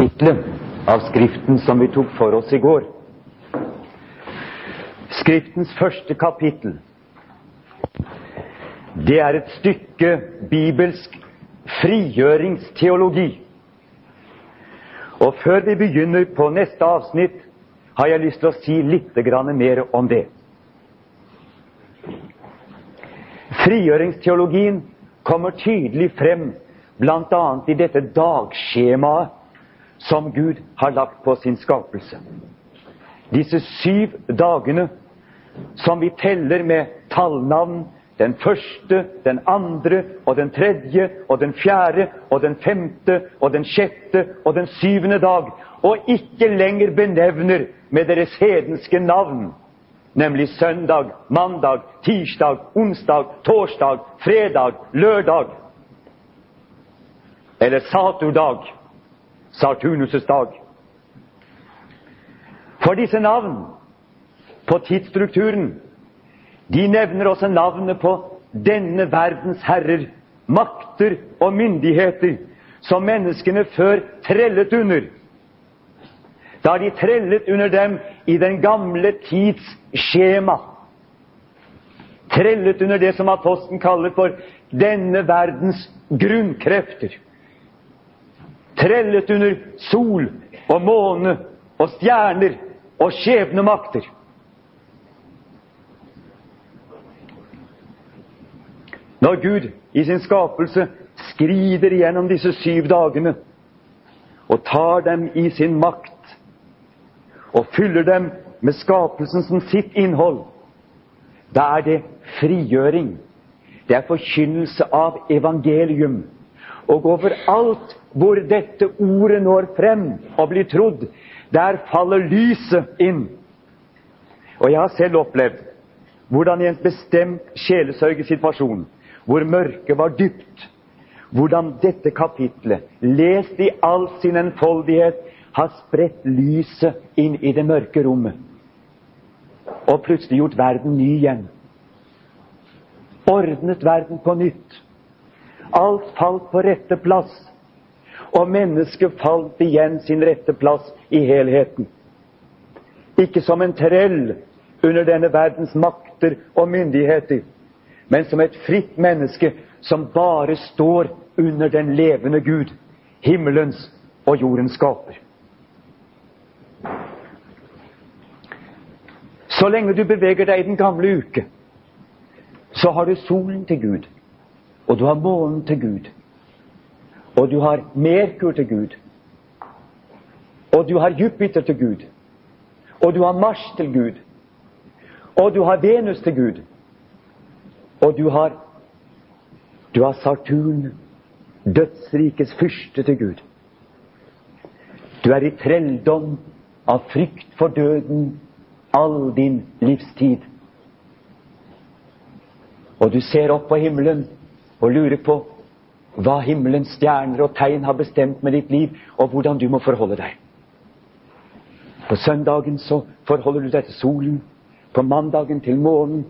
kapitlet av Skriften som vi tok for oss i går. Skriftens første kapittel. Det er et stykke bibelsk frigjøringsteologi. Og før vi begynner på neste avsnitt, har jeg lyst til å si litt mer om det. Frigjøringsteologien kommer tydelig frem bl.a. i dette dagskjemaet som Gud har lagt på sin skapelse. Disse syv dagene som vi teller med tallnavn den første, den andre og den tredje og den fjerde og den femte og den sjette og den syvende dag, og ikke lenger benevner med deres hedenske navn, nemlig søndag, mandag, tirsdag, onsdag, torsdag, fredag, lørdag eller Saturdag, Saturnus' dag. For disse navn på tidsstrukturen de nevner også navnet på denne verdens herrer, makter og myndigheter som menneskene før trellet under. Da de trellet under dem i den gamle tids skjema. Trellet under det som atosten kaller for denne verdens grunnkrefter. Trellet under sol og måne og stjerner og skjebnemakter. Når Gud i sin skapelse skrider gjennom disse syv dagene og tar dem i sin makt og fyller dem med skapelsen som sitt innhold, da er det frigjøring. Det er forkynnelse av evangelium. Og overalt hvor dette ordet når frem og blir trodd, der faller lyset inn. Og jeg har selv opplevd hvordan i en bestemt sjelesørgesituasjon hvor mørket var dypt, hvordan dette kapitlet, lest i all sin enfoldighet, har spredt lyset inn i det mørke rommet. Og plutselig gjort verden ny igjen. Ordnet verden på nytt. Alt falt på rette plass. Og mennesket falt igjen sin rette plass i helheten. Ikke som en trell under denne verdens makter og myndigheter, men som et fritt menneske som bare står under den levende Gud, himmelens og jordens skaper. Så lenge du beveger deg i den gamle uke, så har du solen til Gud, og du har månen til Gud, og du har Merkur til Gud, og du har Jupiter til Gud, og du har Mars til Gud, og du har Venus til Gud, og du har du har Saturn, dødsrikets fyrste til Gud. Du er i trelldom av frykt for døden all din livstid. Og du ser opp på himmelen og lurer på hva himmelens stjerner og tegn har bestemt med ditt liv, og hvordan du må forholde deg. På søndagen så forholder du deg til solen, på mandagen til månen,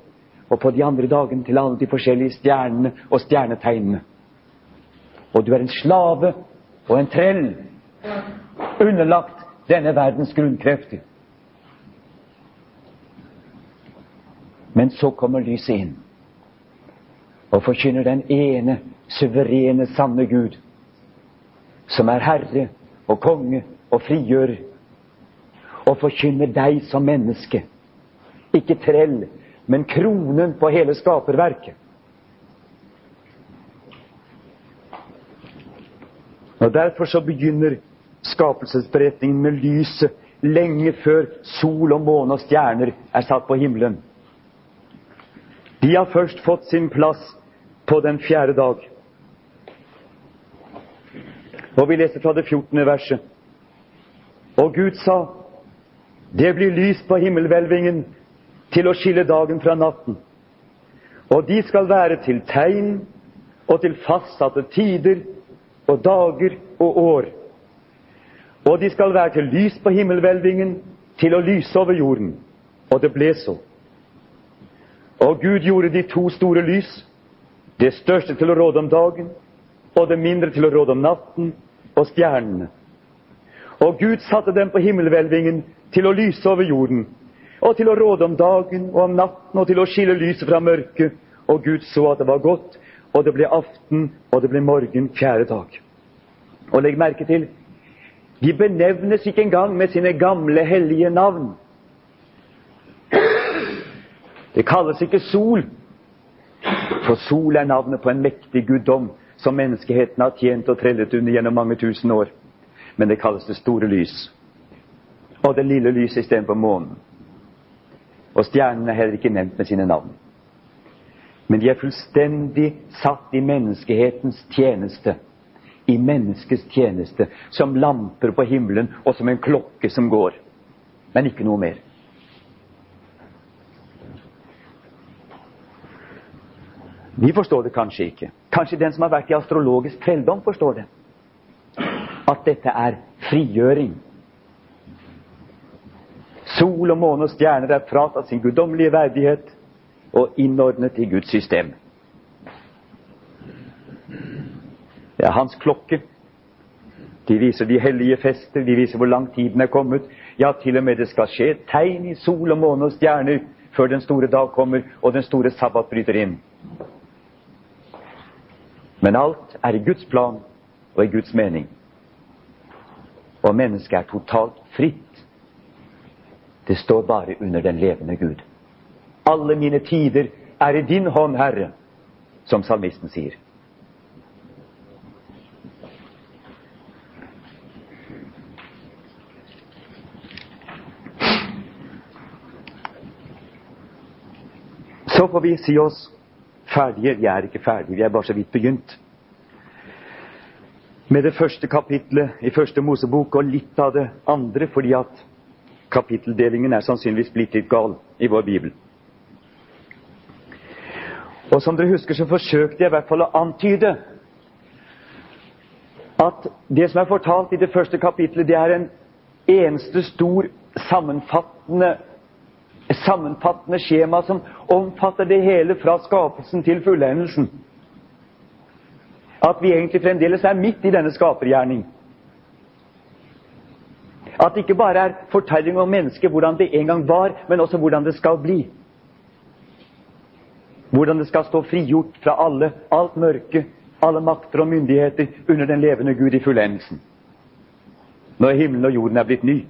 og på de andre dagene til alle de forskjellige stjernene og stjernetegnene. Og du er en slave og en trell underlagt denne verdens grunnkrefter. Men så kommer lyset inn og forkynner den ene suverene, sanne Gud, som er herre og konge og frigjører, og forkynner deg som menneske, ikke trell, men kronen på hele skaperverket. Og Derfor så begynner skapelsesberetningen med lyset lenge før sol og måne og stjerner er satt på himmelen. De har først fått sin plass på den fjerde dag. Og vi leser fra det 14. verset. Og Gud sa, det blir lys på himmelhvelvingen til å skille dagen fra natten. Og de skal være til tegn og til fastsatte tider og dager og år. Og de skal være til lys på himmelhvelvingen, til å lyse over jorden. Og det ble så. Og Gud gjorde de to store lys, det største til å råde om dagen, og det mindre til å råde om natten, og stjernene. Og Gud satte dem på himmelhvelvingen til å lyse over jorden, og til å råde om dagen og om natten, og til å skille lyset fra mørket. Og Gud så at det var godt, og det ble aften, og det ble morgen fjerde dag. Og legg merke til de benevnes ikke engang med sine gamle, hellige navn. Det kalles ikke sol, for sol er navnet på en mektig guddom som menneskeheten har tjent og trellet under gjennom mange tusen år. Men det kalles det store lys. Og det lille lyset istedenfor månen. Og stjernene er heller ikke nevnt med sine navn. Men de er fullstendig satt i menneskehetens tjeneste. I menneskets tjeneste. Som lamper på himmelen og som en klokke som går. Men ikke noe mer. Vi forstår det kanskje ikke. Kanskje den som har vært i astrologisk trelldom, forstår det. At dette er frigjøring. Sol og måne og stjerner er fratatt sin guddommelige verdighet og innordnet i Guds system. Det er hans klokke. De viser de hellige fester, de viser hvor lang tiden er kommet. Ja, til og med det skal skje tegn i sol og måne og stjerner før den store dag kommer og den store sabbat bryter inn. Men alt er i Guds plan og i Guds mening. Og mennesket er totalt fritt. Det står bare under den levende Gud. Alle mine tider er i din hånd, Herre, som salmisten sier. Så får vi si oss ferdige. Vi er ikke ferdige, vi er bare så vidt begynt. Med det første kapitlet i Første Mosebok og litt av det andre, fordi at kapitteldelingen er sannsynligvis blitt litt gal i vår bibel. Og som dere husker, så forsøkte jeg i hvert fall å antyde at det som er fortalt i det første kapitlet, det er en eneste stor sammenfattende sammenfattende skjema som omfatter det hele fra skapelsen til fullendelsen. At vi egentlig fremdeles er midt i denne skapergjerning. At det ikke bare er fortelling om mennesket, hvordan det en gang var, men også hvordan det skal bli. Hvordan det skal stå frigjort fra alle, alt mørke, alle makter og myndigheter under den levende Gud i fullendelsen. Når himmelen og jorden er blitt ny.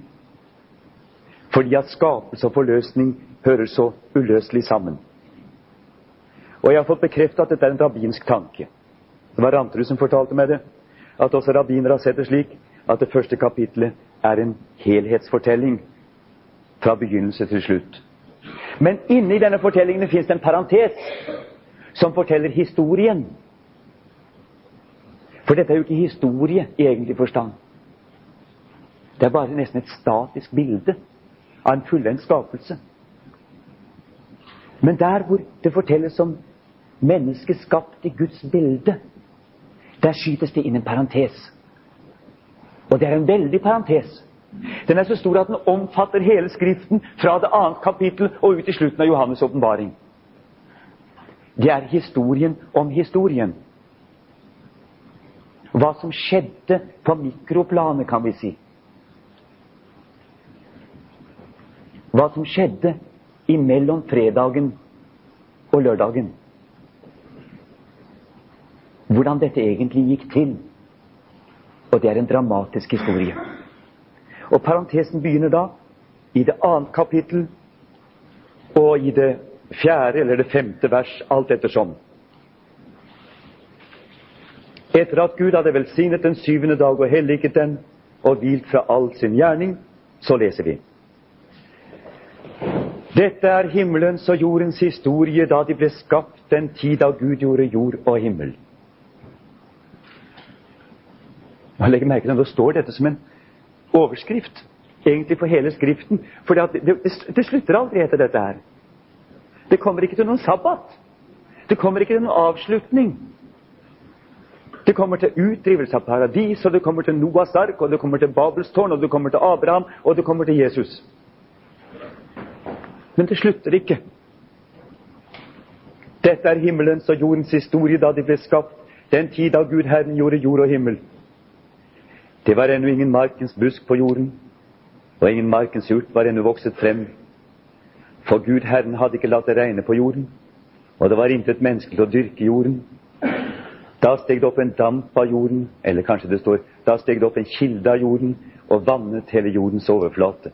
Fordi at skapelse og forløsning hører så uløselig sammen. Og jeg har fått bekreftet at dette er en rabbinsk tanke. Det var Ranterud som fortalte meg det. At også rabbinere har sett det slik at det første kapitlet er en helhetsfortelling fra begynnelse til slutt. Men inni denne fortellingen fins det en parentes som forteller historien. For dette er jo ikke historie i egentlig forstand. Det er bare nesten et statisk bilde av en fullendt skapelse. Men der hvor det fortelles om mennesket skapt i Guds bilde, der skytes det inn en parentes. Og det er en veldig parentes. Den er så stor at den omfatter hele Skriften fra det annet kapittel og ut i slutten av Johannes' åpenbaring. Det er historien om historien. Hva som skjedde på mikroplanet, kan vi si. Hva som skjedde imellom fredagen og lørdagen. Hvordan dette egentlig gikk til. Og det er en dramatisk historie. Og parentesen begynner da i det annet kapittel og i det fjerde eller det femte vers, alt ettersom. Etter at Gud hadde velsignet den syvende dag og helliget den og hvilt fra all sin gjerning, så leser vi. Dette er himmelens og jordens historie da de ble skapt den tid da Gud gjorde jord og himmel. Man legger merke til at det står dette som en overskrift, egentlig for hele Skriften. For det, det, slutter aldri etter dette her. Det kommer ikke til noen sabbat. Det kommer ikke til noen avslutning. Det kommer til utdrivelse av paradis, og det kommer til Noas ark, og det kommer til Babels tårn, og det kommer til Abraham, og det kommer til Jesus. Men det slutter ikke. Dette er himmelens og jordens historie da de ble skapt, den tid da Gud Herren gjorde jord og himmel. Det var ennå ingen markens busk på jorden, og ingen markens urt var ennå vokset frem. For Gud Herren hadde ikke latt det regne på jorden, og det var intet menneske til å dyrke jorden. Da steg det opp en damp av jorden, eller kanskje det står da steg det opp en kilde av jorden og vannet hele jordens overflate.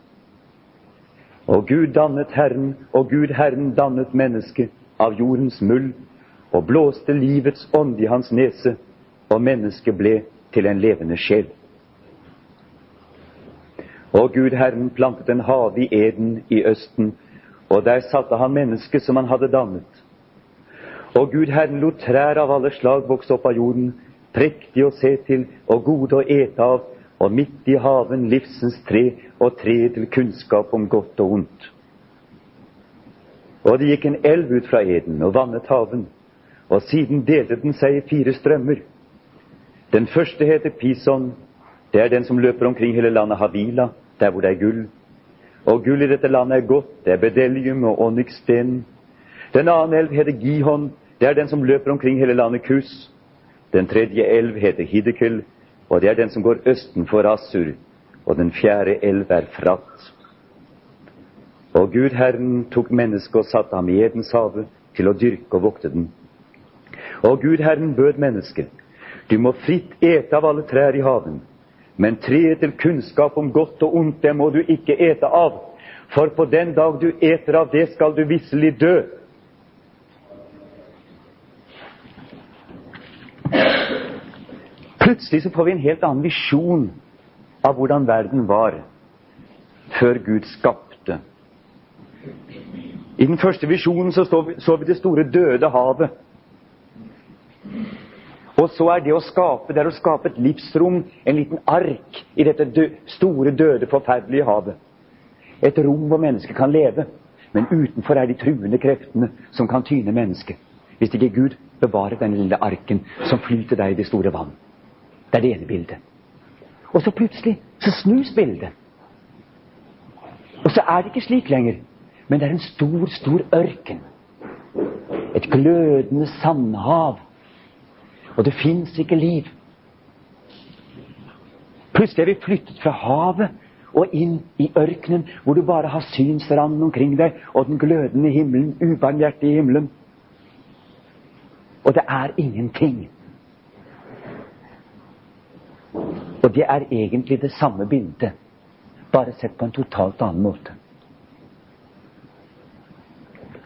Og Gud dannet Herren, og Gud Herren dannet mennesket av jordens muld og blåste livets ånd i hans nese, og mennesket ble til en levende sjel. Og Gud Herren plantet en hage i Eden i Østen, og der satte han mennesket som han hadde dannet. Og Gud Herren lot trær av alle slag vokse opp av jorden, prektige å se til og gode å ete av, og midt i haven livsens tre og treet til kunnskap om godt og ondt. Og det gikk en elv ut fra Eden og vannet haven, og siden delte den seg i fire strømmer. Den første heter Pison, det er den som løper omkring hele landet Havila, der hvor det er gull. Og gull i dette landet er godt, det er bedelium og Onyxstenen. Den annen elv heter Gihon, det er den som løper omkring hele landet Kus. Den tredje elv heter Hidekel, og det er den som går østen for Assur. Og den fjerde elv er Frat. Og Gud Herren tok mennesket og satte ham i Edens hage til å dyrke og vokte den. Og Gud Herren bød mennesket, du må fritt ete av alle trær i haven, men treet til kunnskap om godt og ondt, det må du ikke ete av. For på den dag du eter av det, skal du visselig dø. Plutselig så får vi en helt annen visjon av hvordan verden var før Gud skapte. I den første visjonen så, så vi det store, døde havet. Og så er det å skape det er å skape et livsrom, en liten ark, i dette dø, store, døde, forferdelige havet. Et rom hvor mennesket kan leve. Men utenfor er de truende kreftene som kan tyne mennesket. Hvis ikke Gud bevarer den lille arken som flyter der i det store vann. Det er det ene bildet. Og så plutselig så snus bildet. Og så er det ikke slik lenger. Men det er en stor, stor ørken. Et glødende sandhav og det fins ikke liv. Plutselig er vi flyttet fra havet og inn i ørkenen, hvor du bare har synsranden omkring deg og den glødende himmelen, ubarmhjertige himmelen. Og det er ingenting. Og det er egentlig det samme bildet, bare sett på en totalt annen måte.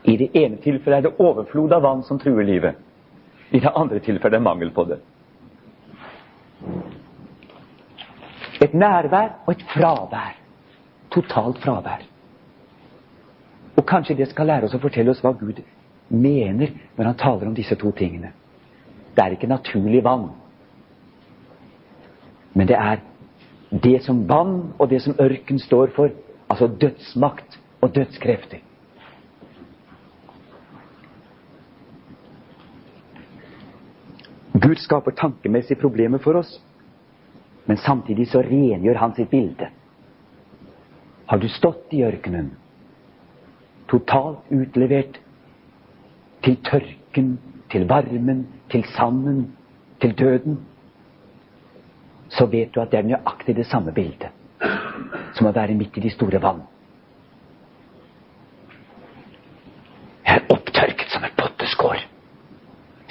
I det ene tilfellet er det overflod av vann som truer livet. I det andre tilfellet er det mangel på det. Et nærvær og et fravær. Totalt fravær. Og kanskje det skal lære oss å fortelle oss hva Gud mener når han taler om disse to tingene. Det er ikke naturlig vann. Men det er det som vann og det som ørken står for, altså dødsmakt og dødskrefter. Gud skaper tankemessige problemer for oss, men samtidig så rengjør han sitt bilde. Har du stått i ørkenen, totalt utlevert til tørken, til varmen, til sanden, til døden, så vet du at det er nøyaktig det samme bildet som å være midt i de store vann. Jeg er opptørket som et potteskår,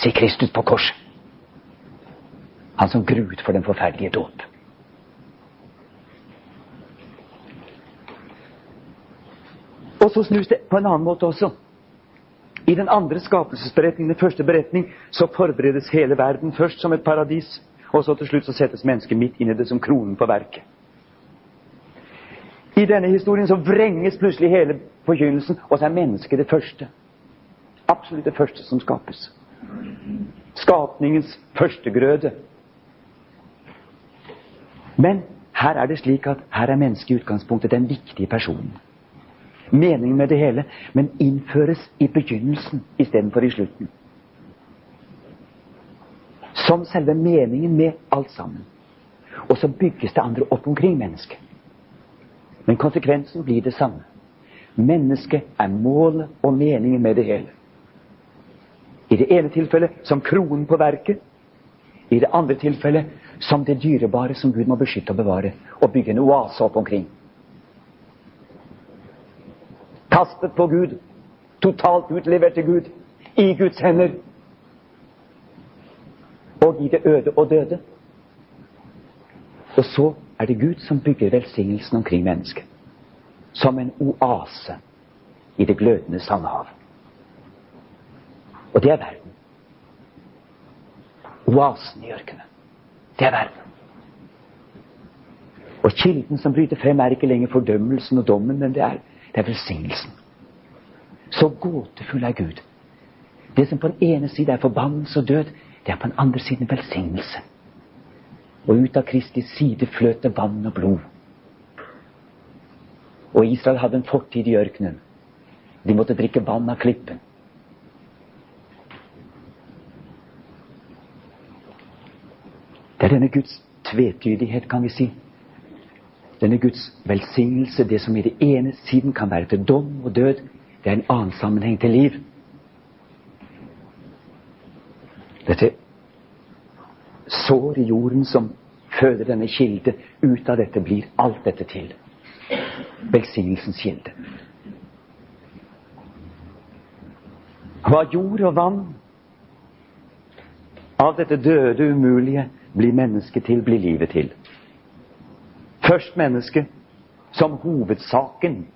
sier Kristus på korset. Han som gruet for den forferdelige dåp. Og så snus det på en annen måte også. I den andre skapelsesberetningen, den første beretning, så forberedes hele verden først som et paradis, og så til slutt så settes mennesket midt inn i det som kronen på verket. I denne historien så vrenges plutselig hele forkynnelsen, og så er mennesket det første. Absolutt det første som skapes. Skapningens førstegrøde. Men her er det slik at her er mennesket i utgangspunktet den viktige personen. Meningen med det hele, men innføres i begynnelsen istedenfor i slutten. Som selve meningen med alt sammen. Og så bygges det andre opp omkring mennesket. Men konsekvensen blir det samme. Mennesket er målet og meningen med det hele. I det ene tilfellet som kronen på verket. I det andre tilfellet som det dyrebare som Gud må beskytte og bevare, og bygge en oase opp omkring. Kastet på Gud, totalt utlevert til Gud, i Guds hender, og i det øde og døde. Og så er det Gud som bygger velsignelsen omkring mennesket, som en oase i det glødende sandhav. Og det er verden. Oasen i ørkenen. Det er verden. Og kilden som bryter frem, er ikke lenger fordømmelsen og dommen, men det er, det er velsignelsen. Så gåtefull er Gud. Det som på den ene side er forbannelse og død, det er på den andre siden velsignelse. Og ut av Kristi side fløt det vann og blod. Og Israel hadde en fortid i ørkenen. De måtte drikke vann av klippen. Det er denne Guds tvetydighet, kan vi si. Denne Guds velsignelse, det som i det ene siden kan være til dom og død, det er en annen sammenheng til liv. Dette sår i jorden som føder denne kilde, ut av dette blir alt dette til. Velsignelsens kilde. Hva jord og vann av dette døde, umulige blir mennesket til, blir livet til. Først mennesket som hovedsaken.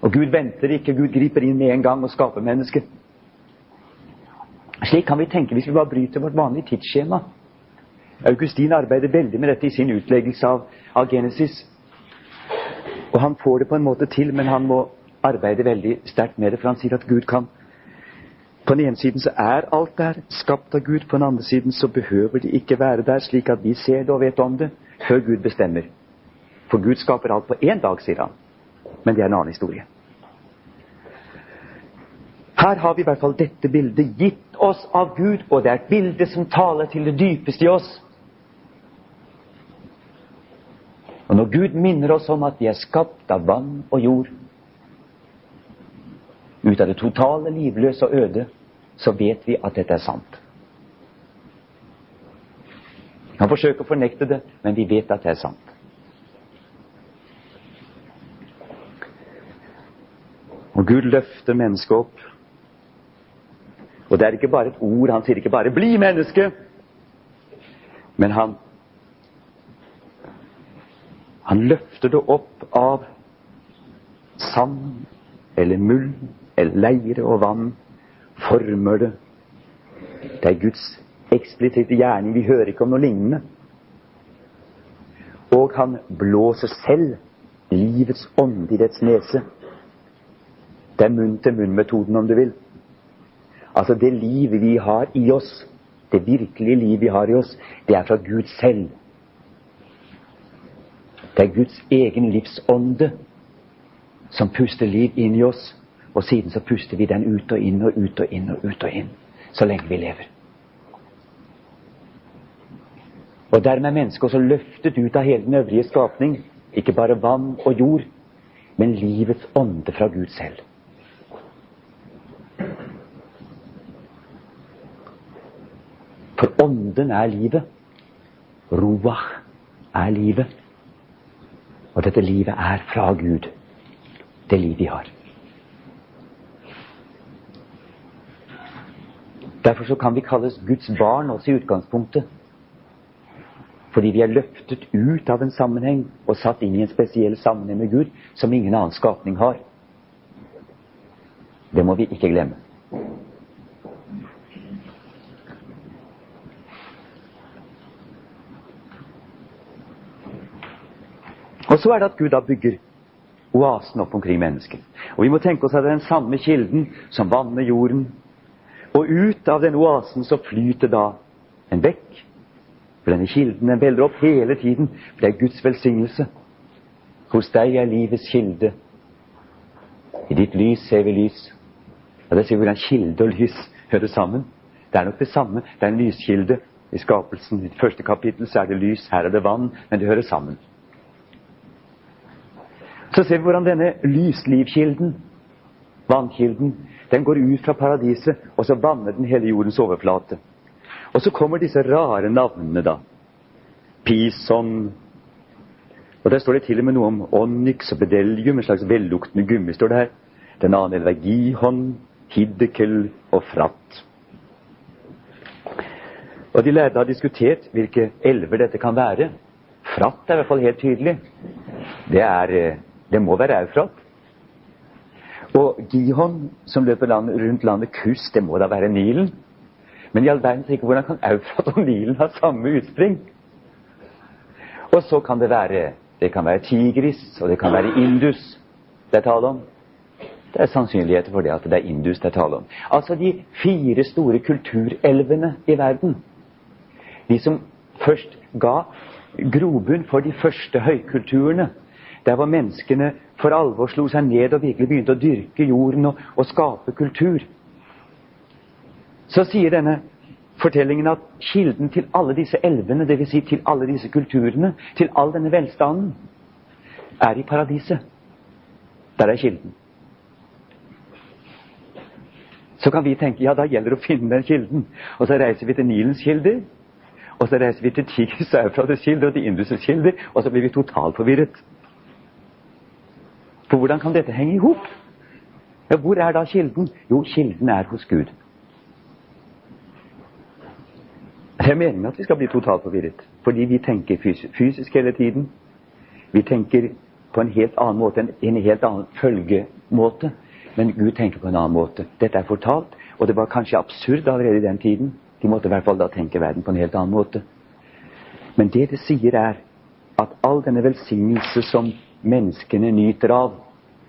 Og Gud venter ikke, Gud griper inn med en gang og skaper mennesket. Slik kan vi tenke hvis vi bare bryter vårt vanlige tidsskjema. Augustin arbeider veldig med dette i sin utleggelse av, av Genesis. Og han får det på en måte til, men han må arbeide veldig sterkt med det, for han sier at Gud kan på den ene siden så er alt der skapt av Gud, på den andre siden så behøver det ikke være der, slik at vi ser det og vet om det, før Gud bestemmer. For Gud skaper alt på én dag, sier han. Men det er en annen historie. Her har vi i hvert fall dette bildet gitt oss av Gud, og det er et bilde som taler til det dypeste i oss. Og når Gud minner oss om at vi er skapt av vann og jord, ut av det totale livløse og øde, så vet vi at dette er sant. Han forsøker å fornekte det, men vi vet at det er sant. Og Gud løfter mennesket opp. Og det er ikke bare et ord. Han sier ikke bare 'bli menneske', men han han løfter det opp av sand eller muld eller leire og vann former det. Det er Guds eksplisitte gjerning. Vi hører ikke om noe lignende. Og han blåser selv livets ånde i dets nese. Det er munn-til-munn-metoden, om du vil. Altså, det livet vi har i oss, det virkelige livet vi har i oss, det er fra Gud selv. Det er Guds egen livsånde som puster liv inn i oss. Og siden så puster vi den ut og inn og ut og inn og ut og inn så lenge vi lever. Og dermed er mennesket også løftet ut av hele den øvrige skapning. Ikke bare vann og jord, men livets ånde fra Gud selv. For ånden er livet. Roach er livet. Og dette livet er fra Gud. Det livet vi har. Derfor så kan vi kalles Guds barn også i utgangspunktet. Fordi vi er løftet ut av en sammenheng og satt inn i en spesiell sammenheng med Gud som ingen annen skapning har. Det må vi ikke glemme. Og så er det at Gud da bygger oasen opp omkring mennesket. Og vi må tenke oss at det er den samme kilden som vanner jorden, og ut av den oasen så flyter da en bekk. For denne kilden den veller opp hele tiden. For det er Guds velsignelse. Hos deg er livets kilde. I ditt lys ser vi lys. Og Det sier hvordan kilde og lys hører sammen. Det er nok det samme. Det er en lyskilde. I skapelsen, i første kapittel, så er det lys. Her er det vann. Men det hører sammen. Så ser vi hvordan denne lyslivkilden, vannkilden, den går ut fra paradiset, og så vanner den hele jordens overflate. Og så kommer disse rare navnene, da. Pison Og der står det til og med noe om onyx og bedelium, en slags velluktende gummi, står det her. Den annen er gihon, hiddekel og fratt. Og De lærde har diskutert hvilke elver dette kan være. Fratt er i hvert fall helt tydelig. Det, er, eh, det må være Eufrat. Og Gihon, som løper land, rundt landet Kus, det må da være Nilen. Men i all verdens rike, hvordan kan Eufrat og Nilen ha samme utspring? Og så kan det være det kan være Tigris, og det kan være Indus det er tale om. Det er sannsynligheter for det at det er Indus det er tale om. Altså de fire store kulturelvene i verden. De som først ga grobunn for de første høykulturene. Der hvor menneskene for alvor slo seg ned og virkelig begynte å dyrke jorden og, og skape kultur. Så sier denne fortellingen at kilden til alle disse elvene, dvs. Si til alle disse kulturene, til all denne velstanden, er i paradiset. Der er kilden. Så kan vi tenke ja, da gjelder det å finne den kilden. Og så reiser vi til Nilens kilder. Og så reiser vi til Tigris og Eufrates kilder og til Indus' kilder. Og så blir vi totalt forvirret. For hvordan kan dette henge i hop? Ja, hvor er da kilden? Jo, kilden er hos Gud. Det er meningen at vi skal bli totalt forvirret. Fordi vi tenker fysisk hele tiden. Vi tenker på en helt annen måte, en, helt annen følgemåte. Men Gud tenker på en annen måte. Dette er fortalt, og det var kanskje absurd allerede i den tiden. De måtte i hvert fall da tenke verden på en helt annen måte. Men det det sier, er at all denne velsignelse som menneskene nyter av,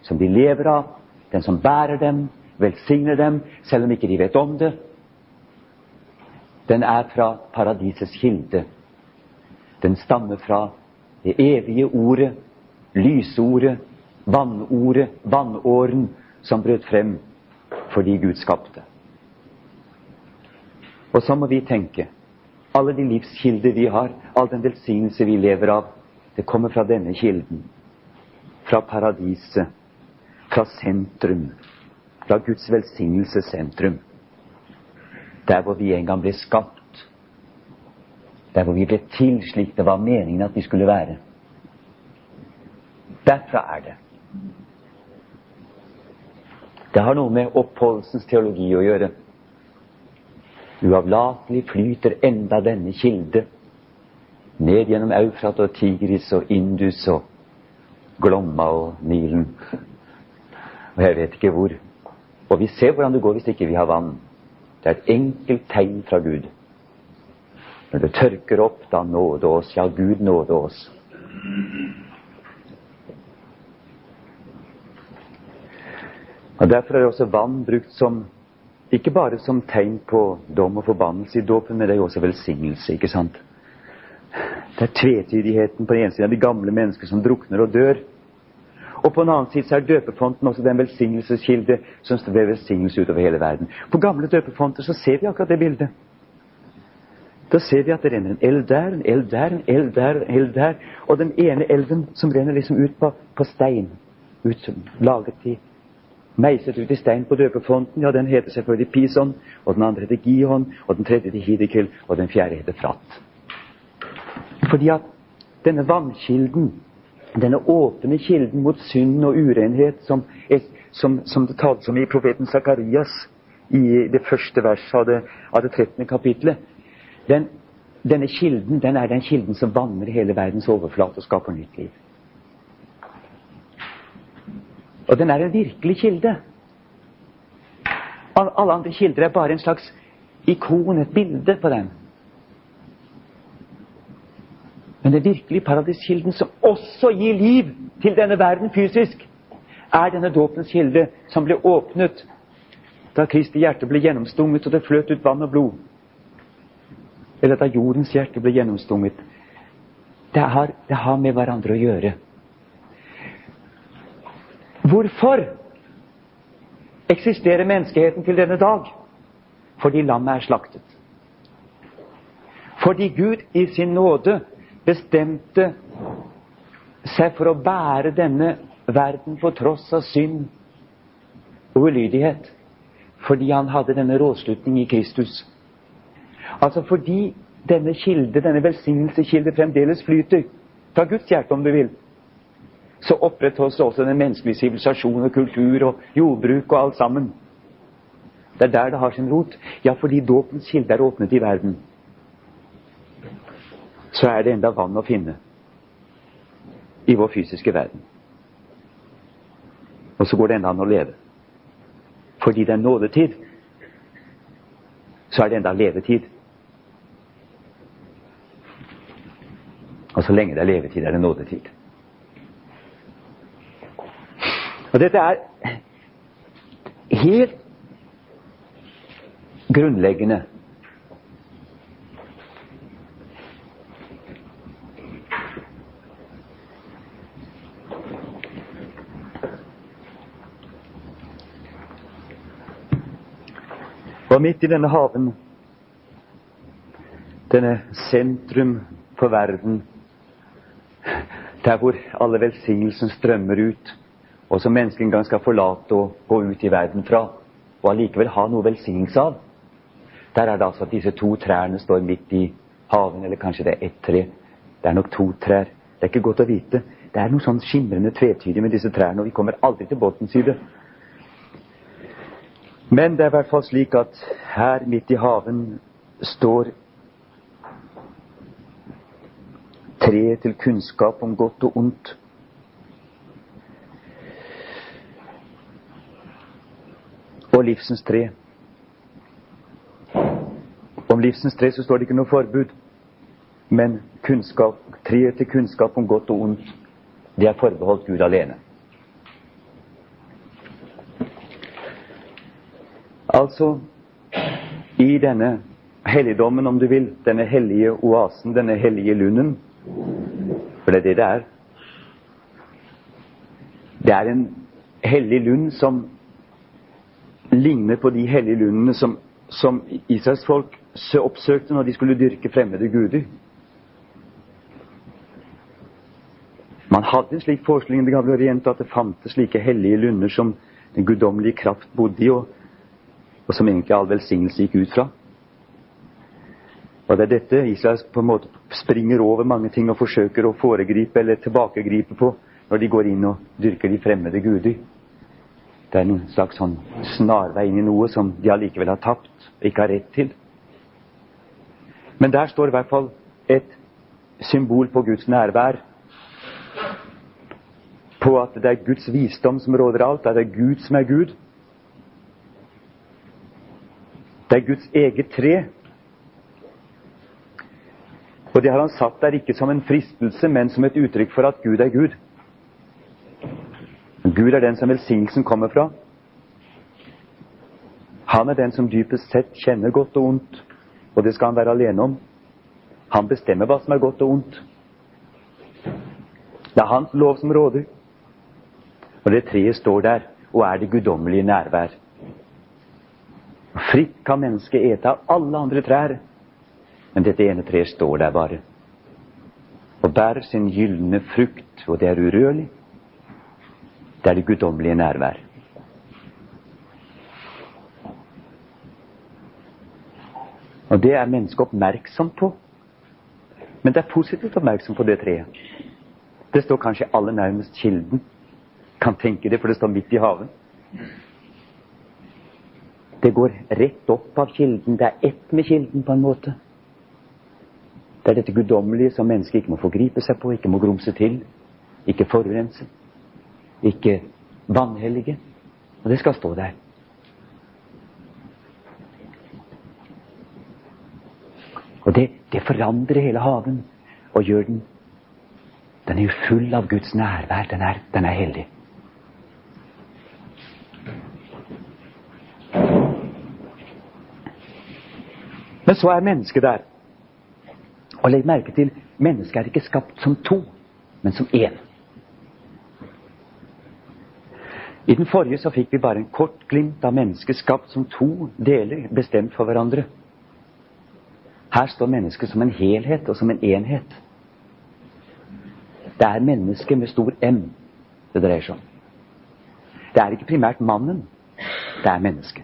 som de lever av, den som bærer dem, velsigner dem, selv om ikke de vet om det, den er fra paradisets kilde. Den stammer fra det evige ordet, lysordet, vannordet, vannåren, som brøt frem fordi Gud skapte. Og så må vi tenke. Alle de livskilder vi har, all den velsignelse vi lever av, det kommer fra denne kilden. Fra paradiset. Fra sentrum. Fra Guds velsignelsessentrum. Der hvor vi en gang ble skapt. Der hvor vi ble til slik det var meningen at vi skulle være. Derfra er det. Det har noe med oppholdelsens teologi å gjøre. Uavlatelig flyter enda denne kilde ned gjennom Eufrat og Tigris og Indus og Glomma og Nilen. Og jeg vet ikke hvor. Og vi ser hvordan det går hvis ikke vi har vann. Det er et enkelt tegn fra Gud. Når det tørker opp, da nåde oss. Ja, Gud nåde oss. Og Derfor er også vann brukt som ikke bare som tegn på dom og forbannelse i dåpen, men det er jo også velsignelse. ikke sant? Det er tvetydigheten på den ene siden av de gamle mennesker som drukner og dør. Og på en annen side så er døpefonten også den velsignelseskilde som sprer velsignelse utover hele verden. På gamle døpefonter så ser vi akkurat det bildet. Da ser vi at det renner en elv der, en elv der, en elv der, en elv der. Og den ene elven som renner liksom ut på, på stein, ut, som laget i meiset ut i stein på døpefonten, ja, den heter selvfølgelig Pison, og den andre heter Gihon, og den tredje heter Hidekel, og den fjerde heter Frat. Fordi at denne vannkilden, denne åpne kilden mot synd og urenhet, som, som, som det tales om i profeten Sakarias i det første verset av det, av det 13. kapitlet, den, denne kilden den er den kilden som vanner hele verdens overflate og skaper nytt liv. Og den er en virkelig kilde. Alle andre kilder er bare en slags ikon, et bilde på den. Men den virkelige paradiskilden, som også gir liv til denne verden fysisk, er denne dåpens kilde, som ble åpnet da Kristi hjerte ble gjennomstunget, og det fløt ut vann og blod. Eller da jordens hjerte ble gjennomstunget. Det har, det har med hverandre å gjøre. Hvorfor eksisterer menneskeheten til denne dag? Fordi lammet er slaktet. Fordi Gud i sin nåde bestemte seg for å bære denne verden på tross av synd og ulydighet. Fordi han hadde denne rådslutning i Kristus. Altså fordi denne kilde, denne velsignelseskilde fremdeles flyter Ta Guds hjerte, om du vil, så opprettholdes også den menneskelige sivilisasjon og kultur og jordbruk og alt sammen. Det er der det har sin rot. Ja, fordi dåpens kilde er åpnet i verden, så er det enda vann å finne i vår fysiske verden. Og så går det enda an å leve. Fordi det er nådetid, så er det enda levetid. Og så lenge det er levetid, er det nådetid. Og dette er helt grunnleggende. Og midt i denne haven, denne sentrum for verden, der hvor alle velsignelsen strømmer ut, og som mennesket en gang skal forlate og gå ut i verden fra, og allikevel ha noe velsignelse av. Der er det altså at disse to trærne står midt i haven, eller kanskje det er ett tre. Det er nok to trær. Det er ikke godt å vite. Det er noe sånn skimrende tvetydig med disse trærne, og vi kommer aldri til båtens side. Men det er i hvert fall slik at her midt i haven står treet til kunnskap om godt og ondt. og livsens tre. Om livsens tre så står det ikke noe forbud, men kunnskap, treet til kunnskap om godt og ondt, det er forbeholdt Gud alene. Altså, i denne helligdommen, om du vil, denne hellige oasen, denne hellige lunden, for det er det det er Det er en hellig lund som ligner på de hellige lundene som, som Israels folk oppsøkte når de skulle dyrke fremmede guder. Man hadde en slik forestilling i Det gamle orientet at det fantes slike hellige lunder som den guddommelige kraft bodde i, og, og som egentlig all velsignelse gikk ut fra. Og det er dette Israel på en måte springer over mange ting og forsøker å foregripe eller tilbakegripe på når de går inn og dyrker de fremmede guder. Det er en slags sånn snarvei inn i noe som de allikevel har tapt, ikke har rett til. Men der står i hvert fall et symbol på Guds nærvær. På at det er Guds visdom som råder alt, at det er Gud som er Gud. Det er Guds eget tre. Og det har han satt der ikke som en fristelse, men som et uttrykk for at Gud er Gud. Gud er den som velsignelsen kommer fra. Han er den som dypest sett kjenner godt og ondt, og det skal han være alene om. Han bestemmer hva som er godt og ondt. Det er hans lov som råder. Og det treet står der og er det guddommelige nærvær. Fritt kan mennesket ete av alle andre trær, men dette ene treet står der bare og bærer sin gylne frukt, og det er urørlig. Det er det guddommelige nærvær. Og det er mennesket oppmerksom på. Men det er positivt oppmerksom på det treet. Det står kanskje aller nærmest kilden. Kan tenke det, for det står midt i haven. Det går rett opp av kilden. Det er ett med kilden, på en måte. Det er dette guddommelige som mennesket ikke må forgripe seg på, ikke må grumse til, ikke forurense ikke vanhellige. Og det skal stå der. Og det, det forandrer hele haven og gjør den Den er jo full av Guds nærvær. Den er, den er hellig. Men så er mennesket der. Og legg merke til mennesket er ikke skapt som to, men som én. I den forrige så fikk vi bare en kort glimt av mennesket skapt som to deler, bestemt for hverandre. Her står mennesket som en helhet og som en enhet. Det er mennesket med stor M det dreier seg om. Det er ikke primært mannen, det er mennesket.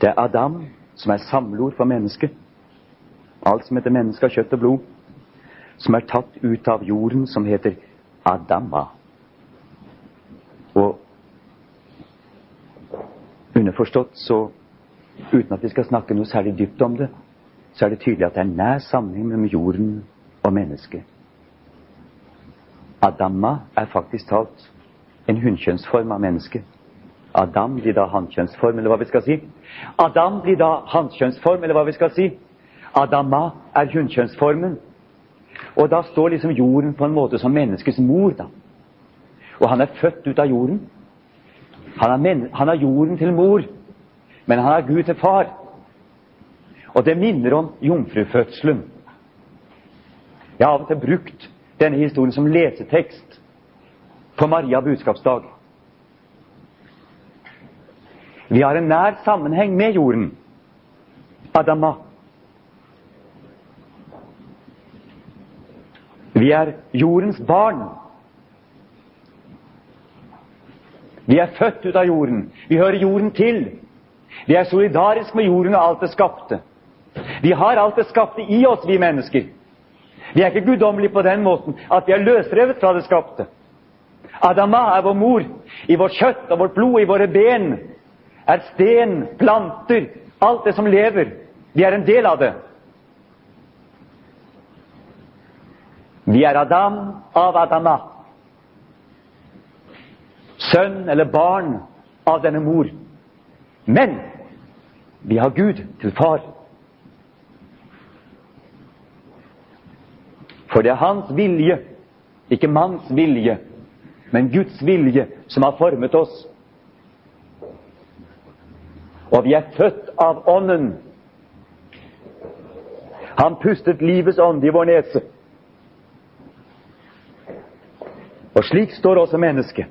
Det er Adam som er samleord for mennesket, alt som heter menneske av kjøtt og blod, som er tatt ut av jorden, som heter Adama. Og underforstått så, uten at vi skal snakke noe særlig dypt om det, så er det tydelig at det er nær sammenheng mellom jorden og mennesket. Adama er faktisk talt en hunnkjønnsform av mennesket. Adam blir da hannkjønnsform, eller hva vi skal si. Adam blir da hannkjønnsform, eller hva vi skal si. Adama er hunnkjønnsformen. Og da står liksom jorden på en måte som menneskets mor, da. Og han er født ut av jorden. Han har jorden til mor, men han har Gud til far. Og det minner om jomfrufødselen. Jeg har av og til brukt denne historien som lesetekst på Maria budskapsdag. Vi har en nær sammenheng med jorden. Adama. Vi er jordens barn. Vi er født ut av jorden. Vi hører jorden til. Vi er solidarisk med jorden og alt det skapte. Vi har alt det skapte i oss, vi mennesker. Vi er ikke guddommelige på den måten at vi er løsrevet fra det skapte. Adama er vår mor. I vårt kjøtt og vårt blod, i våre ben, er sten, planter, alt det som lever. Vi er en del av det. Vi er Adam av Adama. Sønn eller barn av denne mor. Men vi har Gud til far. For det er hans vilje, ikke manns vilje, men Guds vilje, som har formet oss. Og vi er født av Ånden. Han pustet livets ånd i vår nese. Og slik står også mennesket,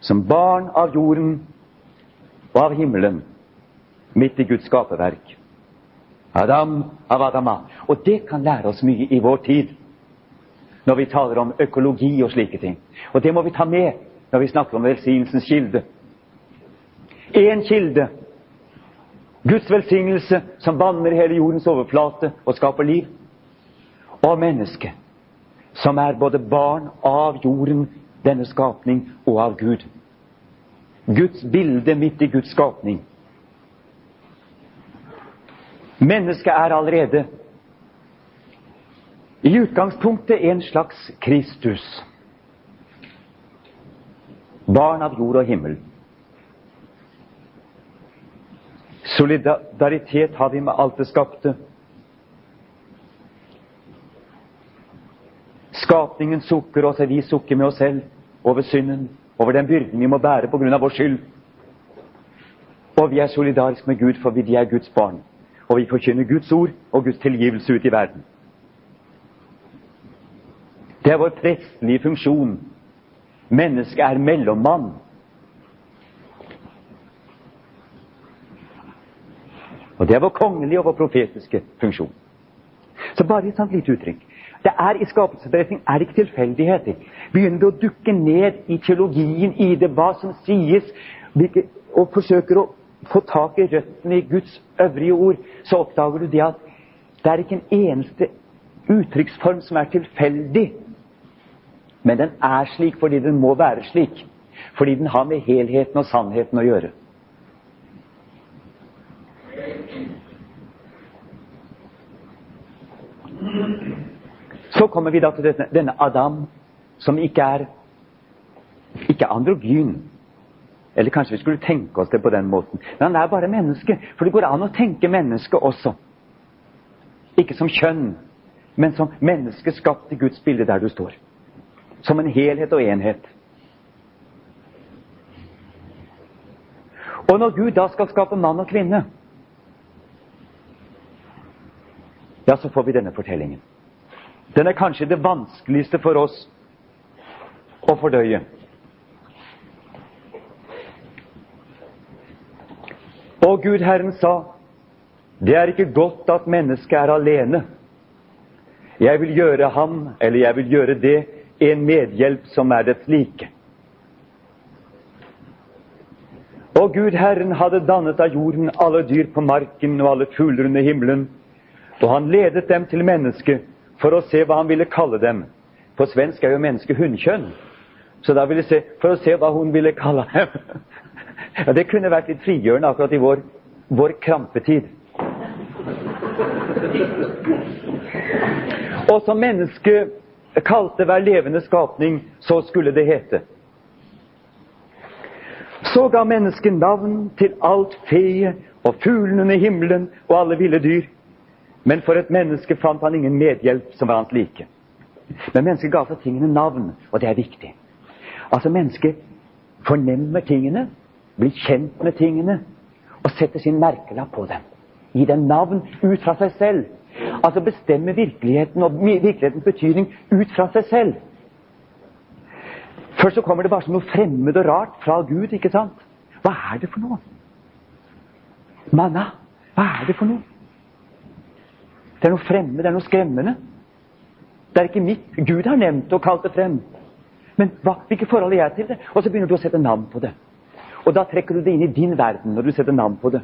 som barn av jorden og av himmelen, midt i Guds skaperverk. Adam av Adama. Og det kan lære oss mye i vår tid, når vi taler om økologi og slike ting. Og det må vi ta med når vi snakker om velsignelsens kilde. Én kilde. Guds velsignelse som vanner hele jordens overflate og skaper liv. Og mennesket, som er både barn av jorden, denne skapning, og av Gud. Guds bilde midt i Guds skapning. Mennesket er allerede i utgangspunktet en slags Kristus. Barn av jord og himmel. Solidaritet har vi med alt det skapte. Skapningen sukker oss, og vi sukker med oss selv over synden, over den byrden vi må bære på grunn av vår skyld. Og vi er solidariske med Gud, for vi er Guds barn. Og vi forkynner Guds ord og Guds tilgivelse ut i verden. Det er vår prestelige funksjon. Mennesket er mellommann. Og det er vår kongelige og vår profetiske funksjon. Så bare et sånt lite uttrykk. Det er I skapelsesberetning er det ikke tilfeldigheter. Begynner du å dukke ned i teologien, i det, hva som sies, og forsøker å få tak i røttene i Guds øvrige ord, så oppdager du det at det er ikke en eneste uttrykksform som er tilfeldig. Men den er slik fordi den må være slik. Fordi den har med helheten og sannheten å gjøre. Så kommer vi da til denne, denne Adam, som ikke er ikke androgyn. Eller kanskje vi skulle tenke oss det på den måten. Men han er bare menneske. For det går an å tenke menneske også. Ikke som kjønn, men som menneske skapt i Guds bilde der du står. Som en helhet og enhet. Og når Gud da skal skape mann og kvinne, ja, så får vi denne fortellingen. Den er kanskje det vanskeligste for oss å fordøye. Og Gud Herren sa, det er ikke godt at mennesket er alene. Jeg vil gjøre ham, eller jeg vil gjøre det, en medhjelp som er dets like. Og Gud Herren hadde dannet av jorden alle dyr på marken og alle fugler under himmelen, Og han ledet dem til mennesket for å se hva han ville kalle dem. På svensk er jo menneske hunnkjønn. Så da ville jeg se for å se hva hun ville kalle dem. Ja, det kunne vært litt frigjørende akkurat i vår, vår krampetid. Og som mennesket kalte hver levende skapning, så skulle det hete. Så ga mennesket navn til alt fe og fuglene i himmelen og alle ville dyr. Men for et menneske fant han ingen medhjelp som var hans like. Men mennesket ga seg tingene navn, og det er viktig. Altså, mennesket fornemmer tingene, blir kjent med tingene og setter sin merkelapp på dem. Gi dem navn ut fra seg selv. Altså bestemmer virkeligheten og virkelighetens betydning ut fra seg selv. Først så kommer det bare som noe fremmed og rart fra Gud. ikke sant? Hva er det for noe? Manna, hva er det for noe? Det er noe fremmed, det er noe skremmende. Det er ikke mitt. Gud har nevnt det og kalt det frem. Men hva, hvilke forhold har jeg til det? Og så begynner du å sette navn på det. Og da trekker du det inn i din verden når du setter navn på det.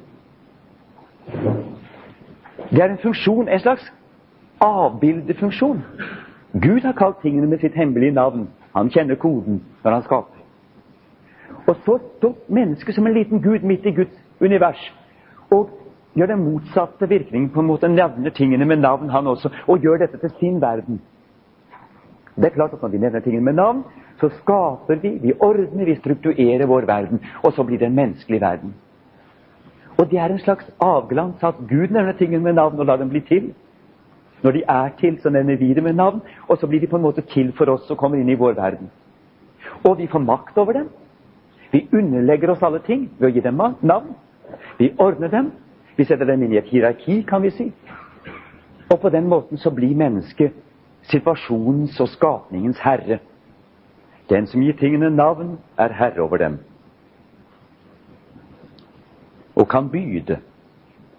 Det er en funksjon, en slags avbildefunksjon. Gud har kalt tingene med sitt hemmelige navn. Han kjenner koden når han skaper. Og så står mennesket som en liten gud midt i Guds univers og gjør den motsatte virkningen. på en måte Nevner tingene med navn, han også, og gjør dette til sin verden. Det er klart at Når vi nevner tingene med navn, så skaper vi, vi ordner, vi strukturerer vår verden. Og så blir det en menneskelig verden. Og det er en slags avglans at Gud nevner tingene med navn og lar dem bli til. Når de er til, så nevner vi dem med navn, og så blir de på en måte til for oss og kommer inn i vår verden. Og vi får makt over dem. Vi underlegger oss alle ting ved å gi dem navn. Vi ordner dem. Vi setter dem inn i et hierarki, kan vi si. Og på den måten så blir mennesket situasjonens og skapningens herre. Den som gir tingene navn, er herre over dem. Og kan byde.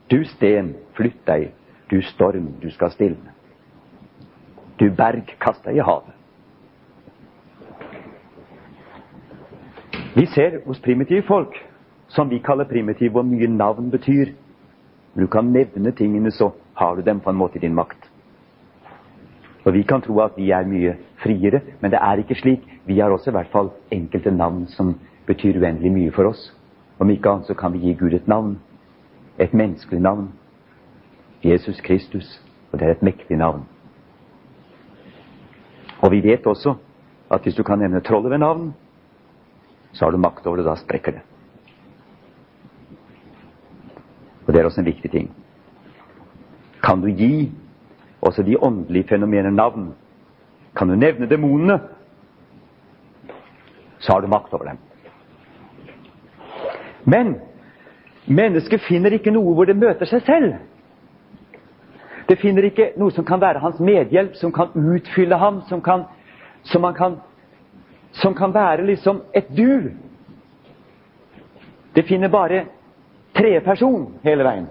Du sten, flytt deg. Du storm, du skal stilne. Du berg, kast deg i havet. Vi ser hos primitive folk, som vi kaller primitive, hvor mye navn betyr. Du kan nevne tingene, så har du dem på en måte i din makt. Og Vi kan tro at vi er mye friere, men det er ikke slik. Vi har også i hvert fall enkelte navn som betyr uendelig mye for oss. Om ikke annet så kan vi gi Gud et navn. Et menneskelig navn. Jesus Kristus. Og det er et mektig navn. Og vi vet også at hvis du kan nevne trollet ved navn, så har du makt over det. Da sprekker det. Og det er også en viktig ting. Kan du gi også de åndelige fenomener navn? Kan du nevne demonene, så har du makt over dem. Men mennesket finner ikke noe hvor det møter seg selv. Det finner ikke noe som kan være hans medhjelp, som kan utfylle ham, som kan, som kan, som kan være liksom et du. Det finner bare treperson hele veien.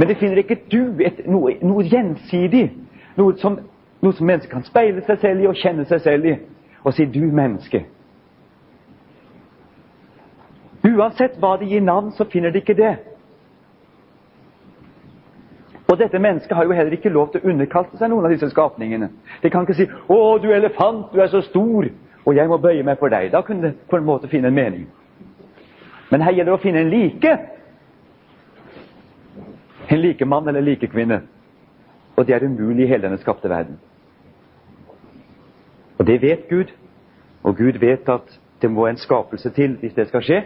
Men det finner ikke du et, noe, noe, gjensidig. Noe som, noe som mennesket kan speile seg selv i og kjenne seg selv i. Og si 'du, menneske'. Uansett hva de gir navn, så finner de ikke det. Og dette mennesket har jo heller ikke lov til å underkaste seg noen av disse skapningene. De kan ikke si 'Å, du elefant, du er så stor, og jeg må bøye meg for deg'. Da kunne det på en måte finne en mening. Men her gjelder det å finne en like. En likemann eller likekvinne. Og det er umulig i hele denne skapte verden. Og det vet Gud. Og Gud vet at det må en skapelse til hvis det skal skje.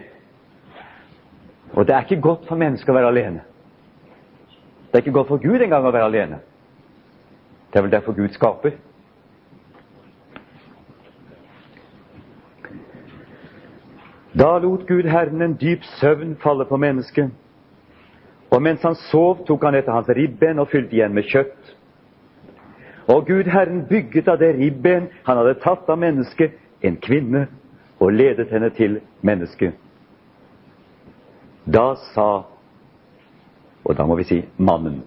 Og det er ikke godt for mennesker å være alene. Det er ikke godt for Gud engang å være alene. Det er vel derfor Gud skaper. Da lot Gud Herren en dyp søvn falle på mennesket. Og mens han sov, tok han etter hans ribben og fylte igjen med kjøtt. Og Gud Herren bygget av det ribben han hadde tatt av mennesket, en kvinne, og ledet henne til mennesket. Da sa og da må vi si mannen.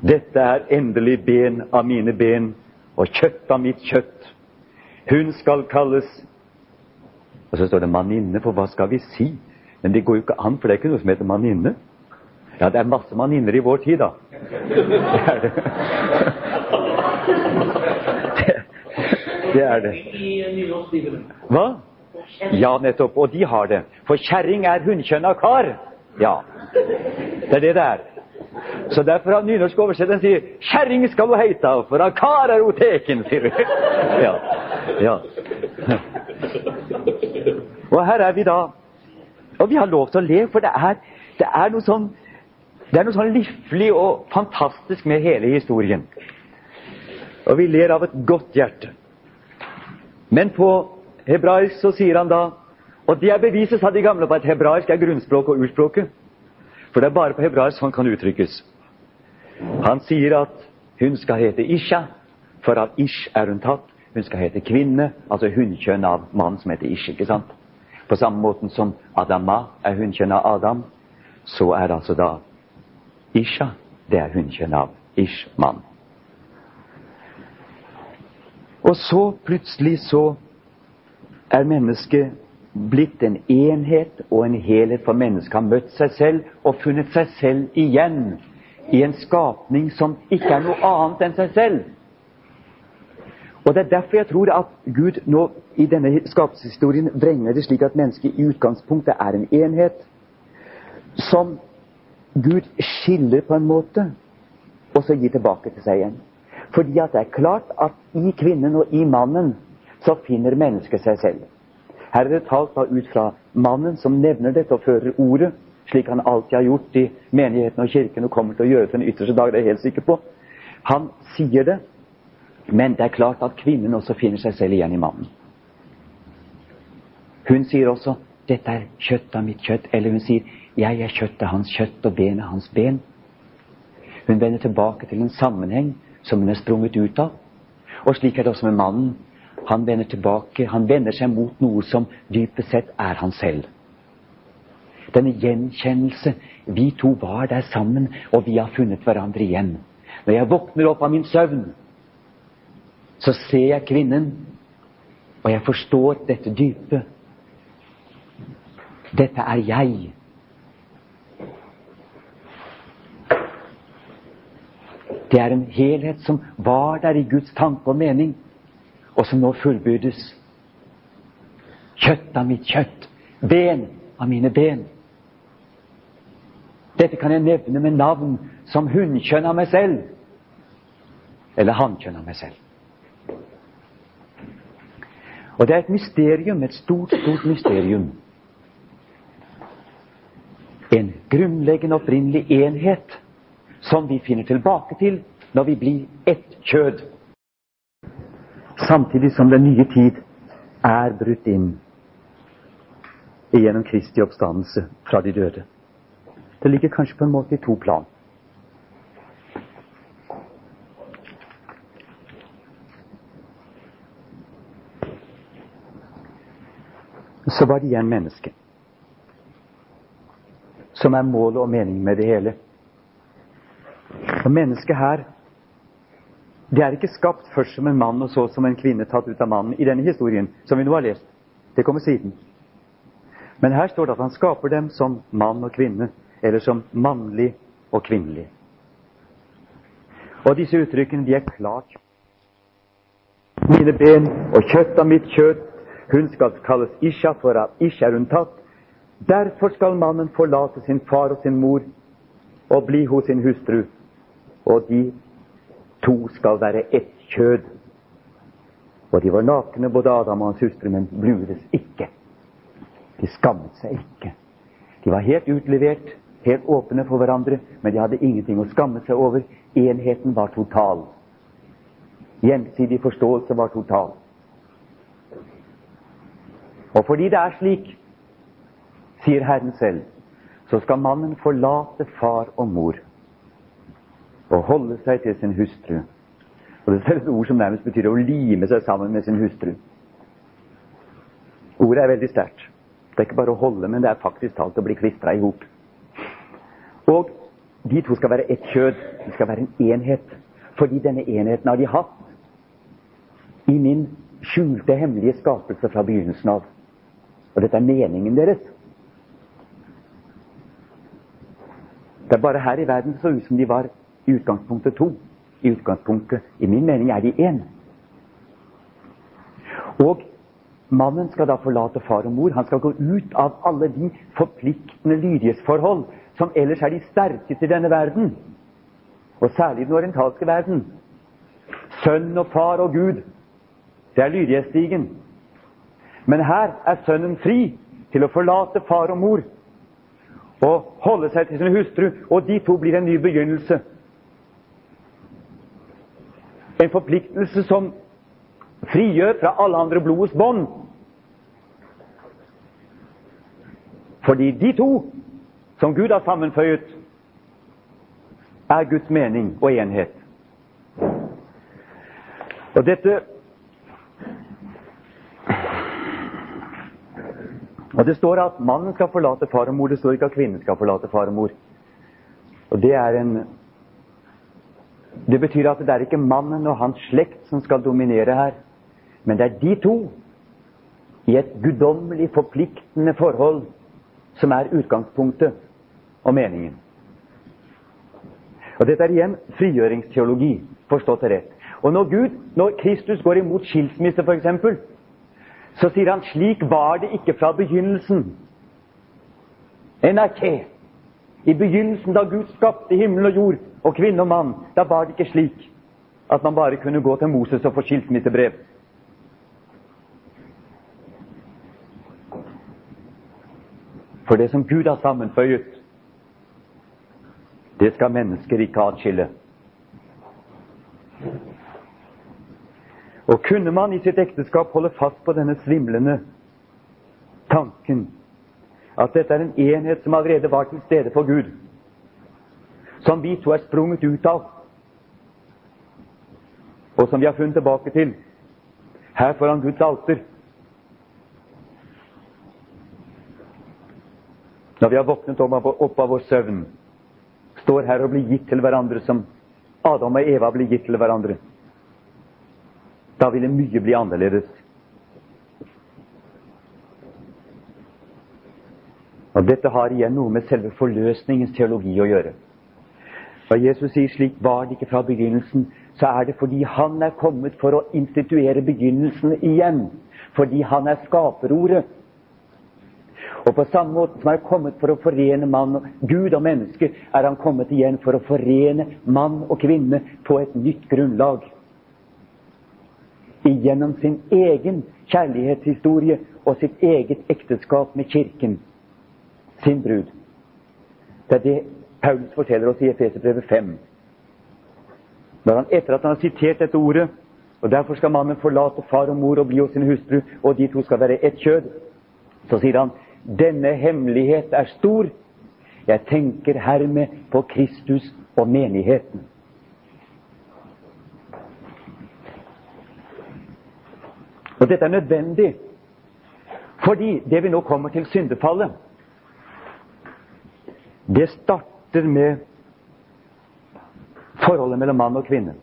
Dette er endelig ben av mine ben og kjøtt av mitt kjøtt. Hun skal kalles Og så står det manninne, for hva skal vi si? Men det går jo ikke an, for det er ikke noe som heter manninne. Ja, det er masse manninner i vår tid, da. Det er det. Det, det er det. Hva? Ja, nettopp. Og de har det. For kjerring er hunnkjønna kar. Ja. Det er det det er. Så derfor har nynorsk oversetteren sier 'Kjerring skal ho heita, for av kar er ho teken', sier vi. Ja. Ja. Og her er vi da. Og vi har lov til å le, for det er, det er noe sånn det er noe sånn liflig og fantastisk med hele historien. Og vi ler av et godt hjerte. Men på hebraisk så sier han da Og det er beviset, sa de gamle, på at hebraisk er grunnspråk og urspråket. For det er bare på hebraisk sånn kan uttrykkes. Han sier at hun skal hete Isha, for av Ish er hun tatt. Hun skal hete kvinne, altså hunnkjønn av mann som heter Ish. ikke sant? På samme måten som Adama er hunnkjønn av Adam, så er det altså da Isha det er hunnkjønn av Ish, mann. Og så plutselig så er mennesket blitt en enhet og en helhet, for mennesket har møtt seg selv og funnet seg selv igjen i en skapning som ikke er noe annet enn seg selv. Og Det er derfor jeg tror at Gud nå i denne skapelseshistorien vrenger det slik at mennesket i utgangspunktet er en enhet som Gud skiller på en måte, og så gir tilbake til seg igjen. Fordi at det er klart at i kvinnen og i mannen så finner mennesket seg selv. Her er det talt da ut fra mannen som nevner dette og fører ordet, slik han alltid har gjort i menigheten og kirken og kommer til å gjøre til den ytterste dag. Det er jeg helt sikker på. Han sier det, men det er klart at kvinnen også finner seg selv igjen i mannen. Hun sier også 'Dette er kjøttet av mitt kjøtt', eller hun sier 'Jeg er kjøttet hans kjøtt og ben av hans ben'. Hun vender tilbake til en sammenheng som hun er sprunget ut av. Og slik er det også med mannen. Han vender tilbake, han vender seg mot noe som dypest sett er han selv. Denne gjenkjennelse. Vi to var der sammen, og vi har funnet hverandre igjen. Når jeg våkner opp av min søvn, så ser jeg kvinnen, og jeg forstår dette dype. Dette er jeg. Det er en helhet som var der i Guds tanke og mening og som nå fullbyrdes. Kjøtt av mitt kjøtt, ben av mine ben. Dette kan jeg nevne med navn som hunnkjønn av meg selv, eller hannkjønn av meg selv. Og det er et mysterium, et stort, stort mysterium. En grunnleggende opprinnelig enhet som vi finner tilbake til når vi blir ett kjød samtidig som den nye tid er brutt inn gjennom Kristi oppstandelse fra de døde. Det ligger kanskje på en måte i to plan. Så var det igjen mennesket, som er målet og meningen med det hele. Og mennesket her det er ikke skapt først som en mann og så som en kvinne tatt ut av mannen i denne historien, som vi nå har lest. Det kommer siden. Men her står det at han skaper dem som mann og kvinne, eller som mannlig og kvinnelig. Og disse uttrykkene de er klart Mine ben og kjøtt av mitt kjøtt, hun skal kalles Isha, for av Isha er hun tatt. Derfor skal mannen forlate sin far og sin mor og bli hos sin hustru, og de To skal være ett kjød. Og de var nakne, både Adam og hans hustru, men bludes ikke. De skammet seg ikke. De var helt utlevert, helt åpne for hverandre, men de hadde ingenting å skamme seg over. Enheten var total. Gjensidig forståelse var total. Og fordi det er slik, sier Herren selv, så skal mannen forlate far og mor og holde seg til sin hustru. Og Det er et ord som nærmest betyr å lime seg sammen med sin hustru. Ordet er veldig sterkt. Det er ikke bare å holde, men det er faktisk talt å bli klistra i hop. Og de to skal være ett kjød. De skal være en enhet. Fordi denne enheten har de hatt i min skjulte, hemmelige skapelse fra begynnelsen av. Og dette er meningen deres. Det er bare her i verden det så ut som de var i utgangspunktet to. I utgangspunktet, i min mening, er de én. Og mannen skal da forlate far og mor. Han skal gå ut av alle de forpliktende lydighetsforhold som ellers er de sterkeste i denne verden, og særlig den orientalske verden. Sønn og far og Gud. Det er lydighetsstigen. Men her er sønnen fri til å forlate far og mor og holde seg til sin hustru, og de to blir en ny begynnelse. En forpliktelse som frigjør fra alle andre blodets bånd. Fordi de to som Gud har sammenføyet, er Guds mening og enhet. Og dette Og Det står at mannen skal forlate far og mor. Det står ikke at kvinnen skal forlate far og mor. Og Det er en Det betyr at det er ikke mannen og hans slekt som skal dominere her, men det er de to i et guddommelig forpliktende forhold som er utgangspunktet og meningen. Og Dette er igjen frigjøringsteologi, forstått rett. Og når Gud, når Kristus går imot skilsmisse, f.eks., så sier han slik var det ikke fra begynnelsen. NRK. I begynnelsen, da Gud skapte himmel og jord og kvinne og mann, da var det ikke slik at man bare kunne gå til Moses og få skilsmissebrev. For det som Gud har sammenføyet, det skal mennesker ikke atskille. Og kunne man i sitt ekteskap holde fast på denne svimlende tanken at dette er en enhet som allerede var til stede for Gud, som vi to er sprunget ut av, og som vi har funnet tilbake til her foran Guds alter Når vi har våknet opp av vår søvn, står her og blir gitt til hverandre som Adam og Eva blir gitt til hverandre. Da ville mye bli annerledes. Og Dette har igjen noe med selve forløsningens teologi å gjøre. Og Jesus sier slik var det ikke fra begynnelsen, så er det fordi han er kommet for å instituere begynnelsen igjen. Fordi han er skaperordet. Og på samme måte som han er kommet for å forene mann og Gud og menneske, er han kommet igjen for å forene mann og kvinne på et nytt grunnlag gjennom sin egen kjærlighetshistorie og sitt eget ekteskap med Kirken, sin brud. Det er det Paulus forteller oss i Efeserbrevet 5. Når han, etter at han har sitert dette ordet, og derfor skal mannen forlate far og mor og bli hos sin hustru, og de to skal være ett kjød, så sier han denne hemmelighet er stor. Jeg tenker hermed på Kristus og menigheten. Og dette er nødvendig fordi det vi nå kommer til syndefallet, det starter med forholdet mellom mann og kvinne.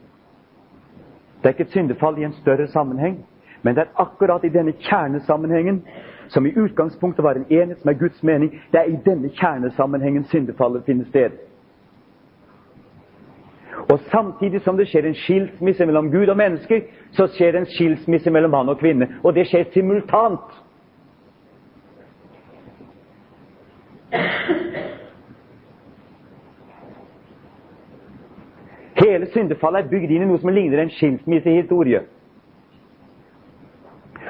Det er ikke et syndefall i en større sammenheng, men det er akkurat i denne kjernesammenhengen, som i utgangspunktet var en enhet som er Guds mening, det er i denne kjernesammenhengen syndefallet finner sted. Og samtidig som det skjer en skilsmisse mellom Gud og mennesker, så skjer det en skilsmisse mellom mann og kvinne. Og det skjer simultant. Hele syndefallet er bygd inn i noe som ligner en skilsmissehistorie.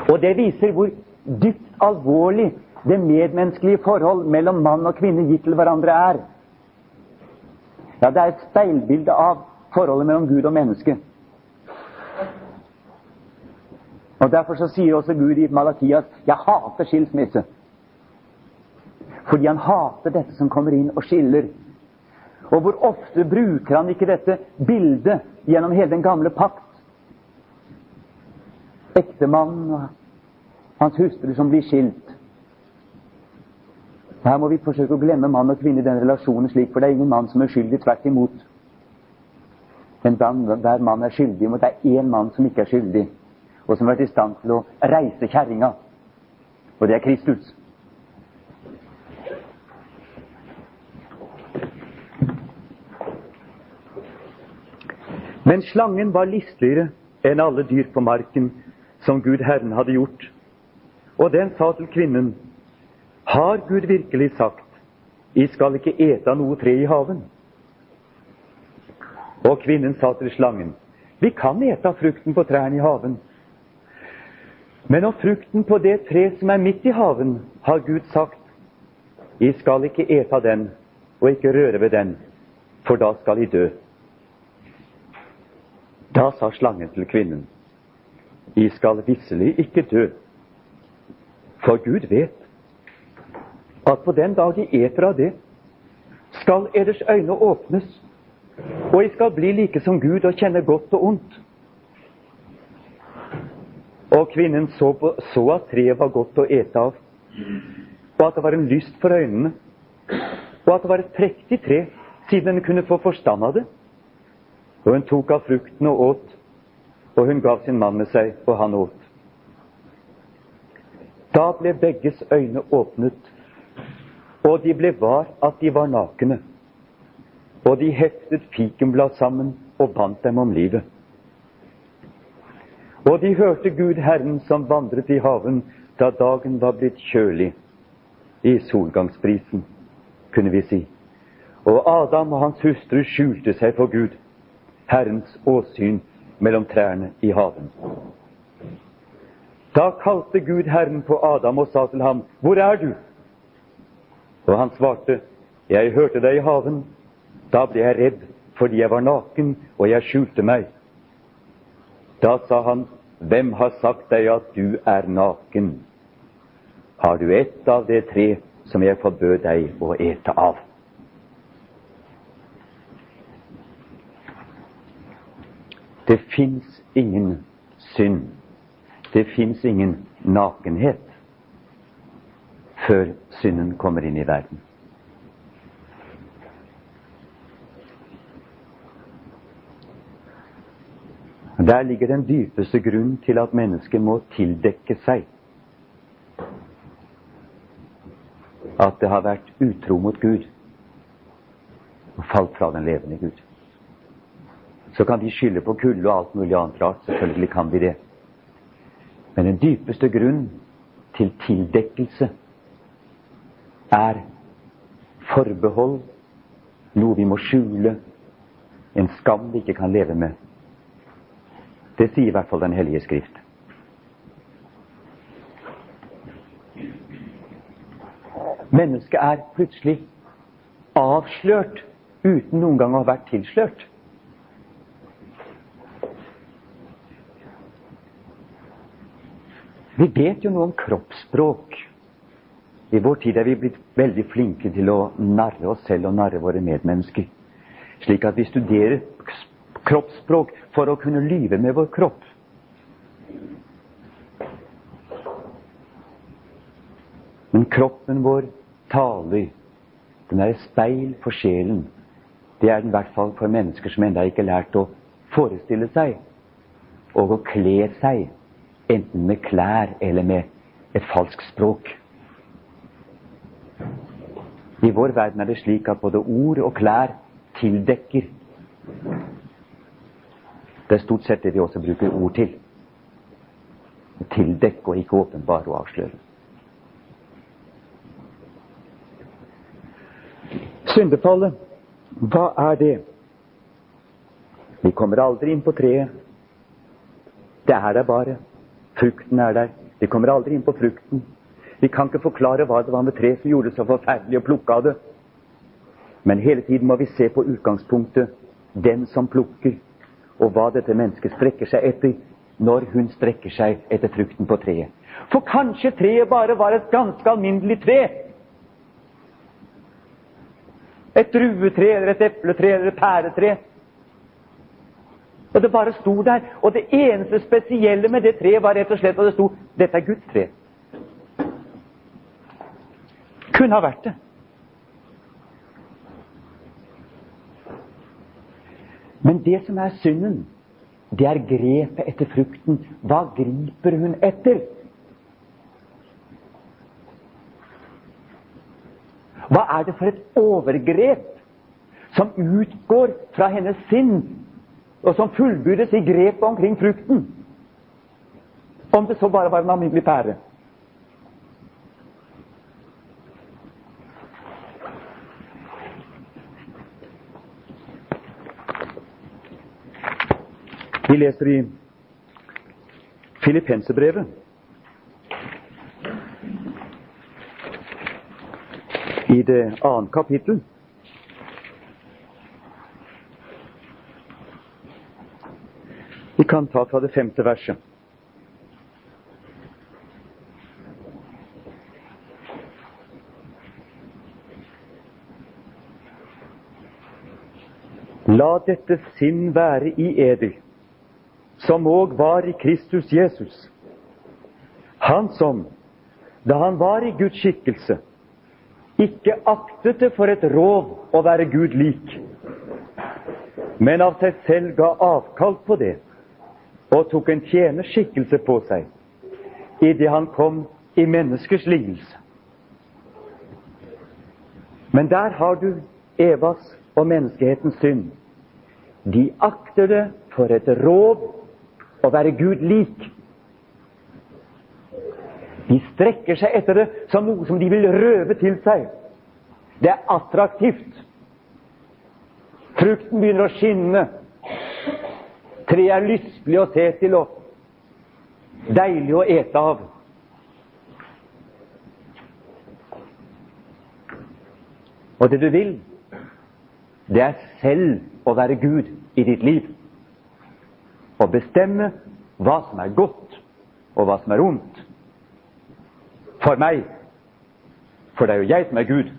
Og det viser hvor dypt alvorlig det medmenneskelige forhold mellom mann og kvinne gitt til hverandre er. Ja, det er et speilbilde av forholdet mellom Gud og menneske. Og Derfor så sier også Gud i Malakias 'Jeg hater skilsmisse'. Fordi han hater dette som kommer inn og skiller. Og hvor ofte bruker han ikke dette bildet gjennom hele den gamle pakt? Ektemannen og hans hustru som blir skilt. Her må vi forsøke å glemme mann og kvinne i den relasjonen slik, for det er ingen mann som er skyldig, tvert imot. Men hver mann er skyldig, og det er én mann som ikke er skyldig, og som har vært i stand til å reise kjerringa, og det er Kristus. Men slangen var listigere enn alle dyr på marken som Gud Herren hadde gjort, og den sa til kvinnen:" Har Gud virkelig sagt, I skal ikke ete noe tre i haven? Og kvinnen sa til slangen, Vi kan ete av frukten på trærne i haven. Men om frukten på det tre som er midt i haven, har Gud sagt, I skal ikke ete av den og ikke røre ved den, for da skal I dø. Da sa slangen til kvinnen, I skal visselig ikke dø, for Gud vet at på den dag I eter av det, skal eders øyne åpnes, og I skal bli like som Gud og kjenne godt og ondt. Og kvinnen så, på, så at treet var godt å ete av, og at det var en lyst for øynene, og at det var et prektig tre, siden hun kunne få forstand av det. Og hun tok av frukten og åt, og hun gav sin mann med seg, og han åt. Da ble begges øyne åpnet, og de ble var at de var nakne. Og de heftet fikenblad sammen og bandt dem om livet. Og de hørte Gud Herren som vandret i haven da dagen var blitt kjølig, i solgangsprisen, kunne vi si. Og Adam og hans hustru skjulte seg for Gud, Herrens åsyn mellom trærne i haven. Da kalte Gud Herren på Adam og sa til ham, Hvor er du? Og han svarte, Jeg hørte deg i haven. Da ble jeg redd fordi jeg var naken, og jeg skjulte meg. Da sa han, hvem har sagt deg at du er naken? Har du ett av det tre som jeg forbød deg å ete av? Det fins ingen synd. Det fins ingen nakenhet før synden kommer inn i verden. Der ligger den dypeste grunn til at mennesket må tildekke seg. At det har vært utro mot Gud og falt fra den levende Gud. Så kan de skylde på kulde og alt mulig annet rart. Selvfølgelig kan de det. Men den dypeste grunn til tildekkelse er forbehold, noe vi må skjule, en skam vi ikke kan leve med. Det sier i hvert fall Den hellige skrift. Mennesket er plutselig avslørt uten noen gang å ha vært tilslørt. Vi vet jo noe om kroppsspråk. I vår tid er vi blitt veldig flinke til å narre oss selv og narre våre medmennesker. Slik at vi studerer kroppsspråk for å kunne lyve med vår kropp. Men kroppen vår taler. Den er et speil for sjelen. Det er den i hvert fall for mennesker som ennå ikke har lært å forestille seg og å kle seg, enten med klær eller med et falskt språk. I vår verden er det slik at både ord og klær tildekker det er stort sett det vi også bruker ord til. Tildekke og ikke åpenbare og avsløre. Syndefallet, hva er det? Vi kommer aldri inn på treet. Det er der bare. Frukten er der. Vi kommer aldri inn på frukten. Vi kan ikke forklare hva det var med treet som gjorde det så forferdelig å plukke av det. Men hele tiden må vi se på utgangspunktet. Den som plukker, og hva dette mennesket strekker seg etter når hun strekker seg etter frukten på treet. For kanskje treet bare var et ganske alminnelig tre. Et druetre eller et epletre eller et pæretre. Og det bare sto der. Og det eneste spesielle med det treet var rett og slett at det sto 'Dette er Guds tre'. Kunne ha vært det. Men det som er synden, det er grepet etter frukten. Hva griper hun etter? Hva er det for et overgrep som utgår fra hennes sinn og som fullbyrdes i grepet omkring frukten. Om det så bare var en alminnelig pære. Vi leser i Filippensebrevet. I det annet kapittel. Vi kan ta fra det femte verset. La dette sinn være i eder, som òg var i Kristus Jesus. Han som, da han var i Guds skikkelse, ikke aktet det for et rov å være Gud lik, men av seg selv ga avkall på det og tok en tjenerskikkelse på seg idet han kom i menneskers lignelse. Men der har du Evas og menneskehetens synd. De akter det for et råd å være Gud lik. De strekker seg etter det som noe som de vil røve til seg. Det er attraktivt. Frukten begynner å skinne. Treet er lystelig å se til og deilig å ete av. Og det du vil, det er selv å være Gud i ditt liv. Å bestemme hva som er godt, og hva som er ondt. For meg. For det er jo jeg som er Gud.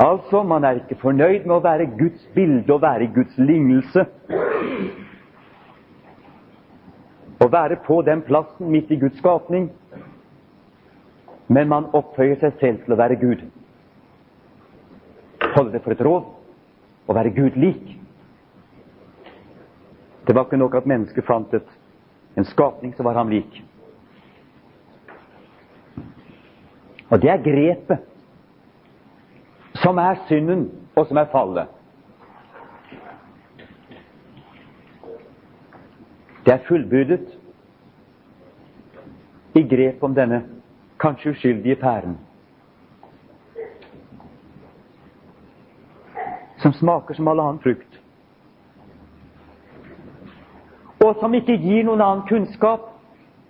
Altså, man er ikke fornøyd med å være Guds bilde og være Guds lignelse. Å være på den plassen midt i Guds skapning. Men man opphøyer seg selv til å være Gud. Holder det for et råd å være Gud lik. Det var ikke nok at mennesket fant et, en skapning, som var ham lik. Og det er grepet som er synden, og som er fallet. Det er fullbyrdet i grep om denne kanskje uskyldige pæren. Som smaker som all annen frukt. Og som ikke gir noen annen kunnskap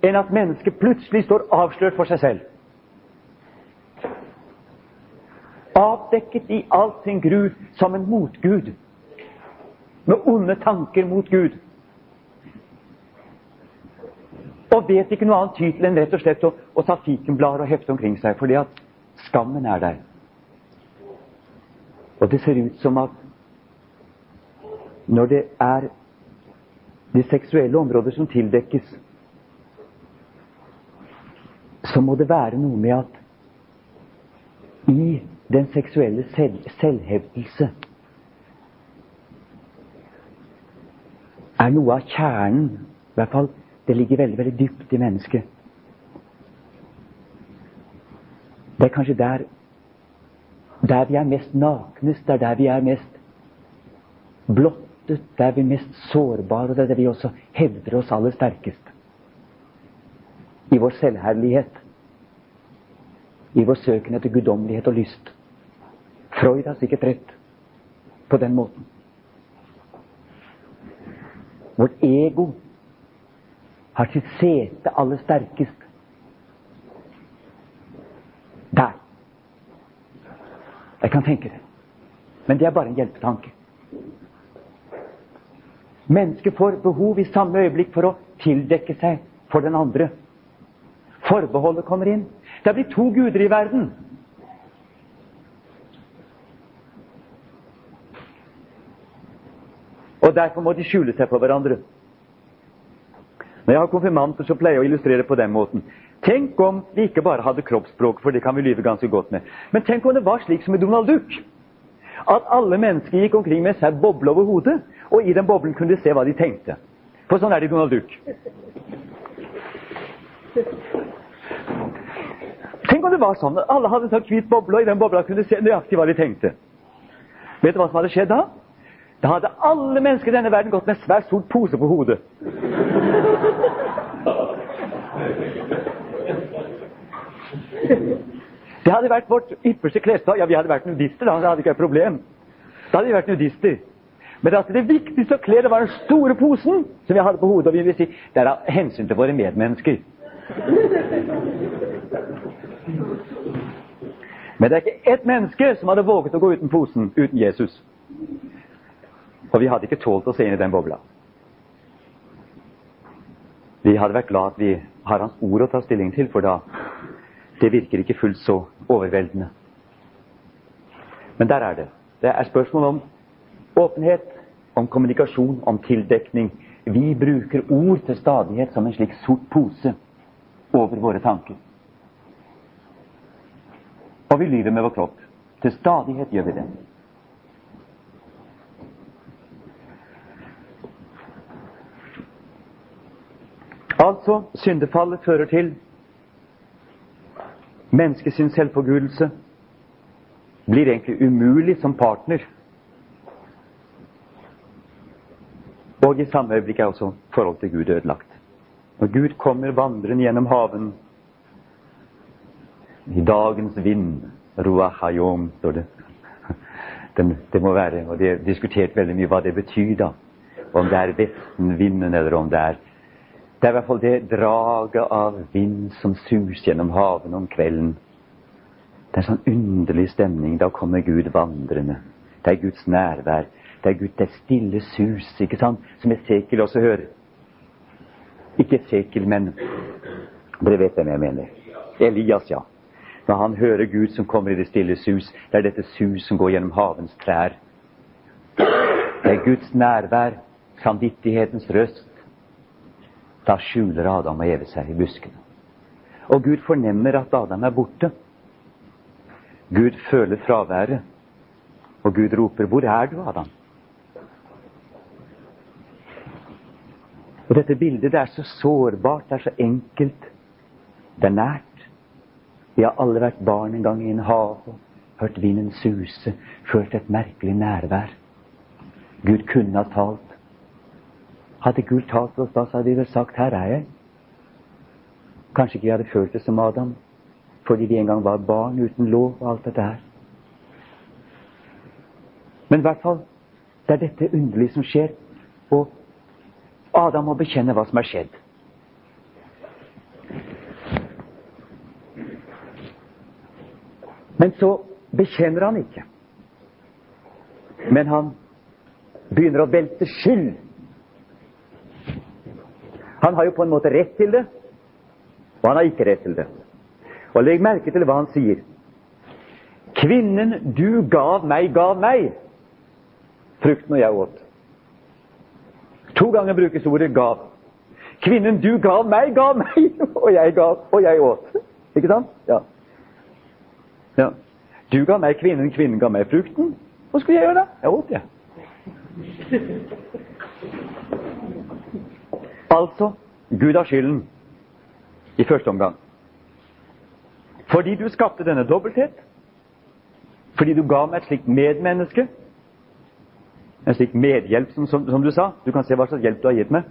enn at mennesket plutselig står avslørt for seg selv. avdekket i all sin gru som en motgud. Med onde tanker mot Gud. Og vet ikke noe annet titel enn rett og slett å, å ta fikenblader og hefte omkring seg, fordi at skammen er der. Og det ser ut som at når det er de seksuelle områder som tildekkes, så må det være noe med at i den seksuelle selv, selvhevdelse er noe av kjernen i hvert fall, Det ligger veldig veldig dypt i mennesket. Det er kanskje der, der vi er mest naknest, det er der vi er mest blottet, der vi er mest sårbare, og det er der vi også hevder oss aller sterkest. I vår selvherlighet. I vår søken etter guddommelighet og lyst. Freud har sikkert rett på den måten. Vårt ego har sitt sete aller sterkest der. Jeg kan tenke det. Men det er bare en hjelpetanke. Mennesket får behov i samme øyeblikk for å tildekke seg for den andre. Forbeholdet kommer inn. Det er blitt to guder i verden. Og Derfor må de skjule seg for hverandre. Når jeg har konfirmanter, så pleier jeg å illustrere på den måten. Tenk om vi ikke bare hadde kroppsspråk, for det kan vi lyve ganske godt med. Men tenk om det var slik som i Donald Duck. At alle mennesker gikk omkring med seg boble over hodet, og i den boblen kunne de se hva de tenkte. For sånn er det i Donald Duck. Tenk om det var sånn alle hadde en sånn hvit boble, og i den bobla kunne de se nøyaktig hva de tenkte. Vet du hva som hadde skjedd da? Da hadde alle mennesker i denne verden gått med en svær, stor pose på hodet. Det hadde vært vårt ypperste klesplagg. Ja, vi hadde vært nudister, da. Det hadde ikke vært et problem. Da hadde vi vært nudister. Men altså, det viktigste å kle det var den store posen som vi hadde på hodet. Og vi vil si det er av hensyn til våre medmennesker. Men det er ikke ett menneske som hadde våget å gå uten posen uten Jesus. Og vi hadde ikke tålt å se inn i den bobla. Vi hadde vært glad at vi har Hans ord å ta stilling til, for da det virker ikke fullt så overveldende. Men der er det. Det er spørsmål om åpenhet, om kommunikasjon, om tildekning. Vi bruker ord til stadighet som en slik sort pose over våre tanker. Og vi lyver med vår kropp. Til stadighet gjør vi det. Altså, syndefallet fører til menneskets selvforgudelse blir egentlig umulig som partner. Og i samme øyeblikk er også forholdet til Gud ødelagt. Når Gud kommer vandrende gjennom haven i dagens vind Ruahayom, står det. Det må være, og det er diskutert veldig mye hva det betyr, da. Om det er vestenvinden, eller om det er Det er i hvert fall det draget av vind som suser gjennom haven om kvelden. Det er en sånn underlig stemning. Da kommer Gud vandrende. Det er Guds nærvær. Det er Gud, det stille sus, ikke sant, som Esekiel også hører. Ikke Esekiel, men Dere vet hvem jeg mener. Elias, ja. Når han hører Gud som kommer i det stille sus, det er dette sus som går gjennom havens trær. Det er Guds nærvær, samvittighetens røst. Da skjuler Adam og Eve seg i buskene. Og Gud fornemmer at Adam er borte. Gud føler fraværet, og Gud roper 'Hvor er du, Adam?' Og Dette bildet det er så sårbart, det er så enkelt, det er nært. Vi har alle vært barn en gang i en hage, hørt vinden suse, følt et merkelig nærvær. Gud kunne ha talt. Hadde Gud talt til oss da, så hadde vi vel sagt 'Her er jeg'. Kanskje ikke vi hadde følt det som Adam, fordi vi en gang var barn uten lov og alt dette her. Men i hvert fall, det er dette underlige som skjer. Og Adam må bekjenne hva som er skjedd. Men så bekjenner han ikke. Men han begynner å velte skyld. Han har jo på en måte rett til det, og han har ikke rett til det. Og legg merke til hva han sier. Kvinnen du gav meg, gav meg frukten og jeg åt. To ganger brukes ordet 'gav'. Kvinnen du gav meg, gav meg, og jeg gav, og jeg åt. Ikke sant? Ja. ja. Du ga meg kvinnen, kvinnen ga meg frukten. Hva skulle jeg gjøre da? Jeg åt, jeg. Altså, Gud har skylden i første omgang. Fordi du skapte denne dobbelthet, fordi du ga meg et slikt medmenneske, en slik medhjelp, som, som, som, du sa Du kan se hva slags hjelp du har gitt meg.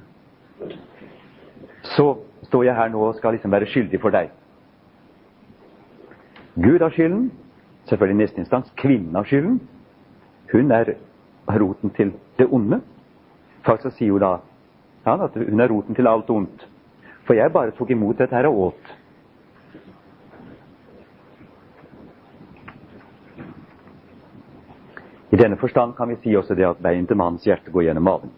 Så står jeg her nå og skal liksom være skyldig for deg. Gud har skylden. Selvfølgelig i neste instans. Kvinnen har skylden. Hun er roten til det onde. Faktisk sier hun da ja, at hun er roten til alt ondt. For jeg bare tok imot dette her og åt. I denne forstand kan vi si også det at veien til mannens hjerte går gjennom maven.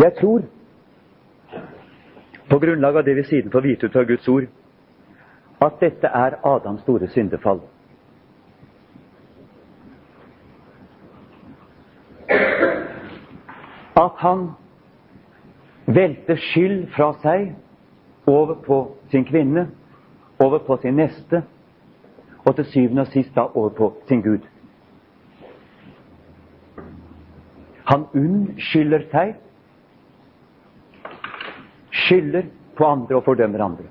Jeg tror, på grunnlag av det vi siden får vite ut av Guds ord, at dette er Adams store syndefall. at han velter skyld fra seg over på sin kvinne, over på sin neste, og til syvende og sist da over på sin Gud. Han unnskylder seg, skylder på andre og fordømmer andre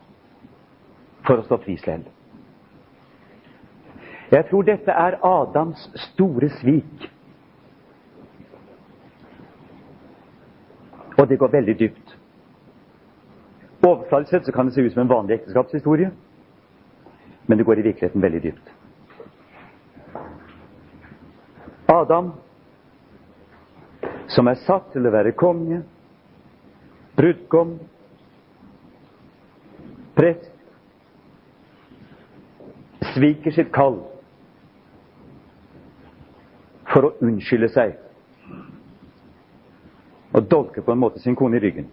for å stå frisledd. Jeg tror dette er Adams store svik. Og det går veldig dypt. Overfladisk sett så kan det se ut som en vanlig ekteskapshistorie, men det går i virkeligheten veldig dypt. Adam, som er satt til å være konge, brudgom, prest, sviker sitt kall for å unnskylde seg og dolker på en måte sin kone i ryggen.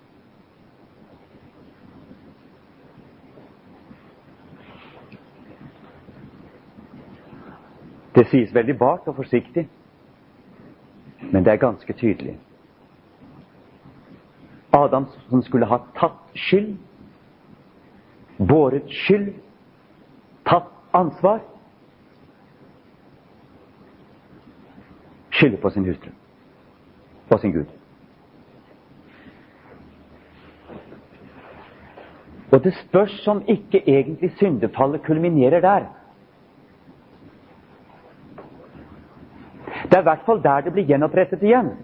Det sies veldig vart og forsiktig, men det er ganske tydelig. Adam som skulle ha tatt skyld, båret skyld, tatt ansvar, skylder på sin hustru og sin Gud. Og det spørs om ikke egentlig syndefallet kulminerer der. Det er i hvert fall der det blir gjenopprettet igjen.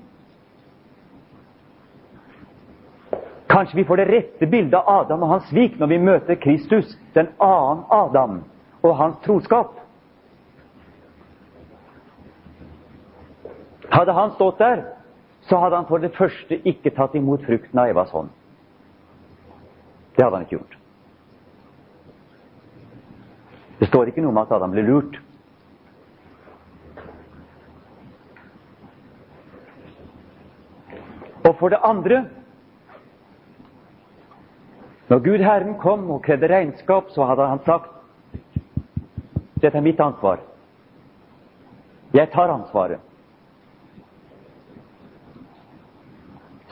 Kanskje vi får det rette bildet av Adam og hans svik når vi møter Kristus, den annen Adam, og hans troskap. Hadde han stått der, så hadde han for det første ikke tatt imot frukten av Evas hånd. Det hadde han ikke gjort. Det står ikke noe om at Adam ble lurt. Og for det andre Når Gud Herren kom og krevde regnskap, så hadde han sagt dette er mitt ansvar. Jeg tar ansvaret.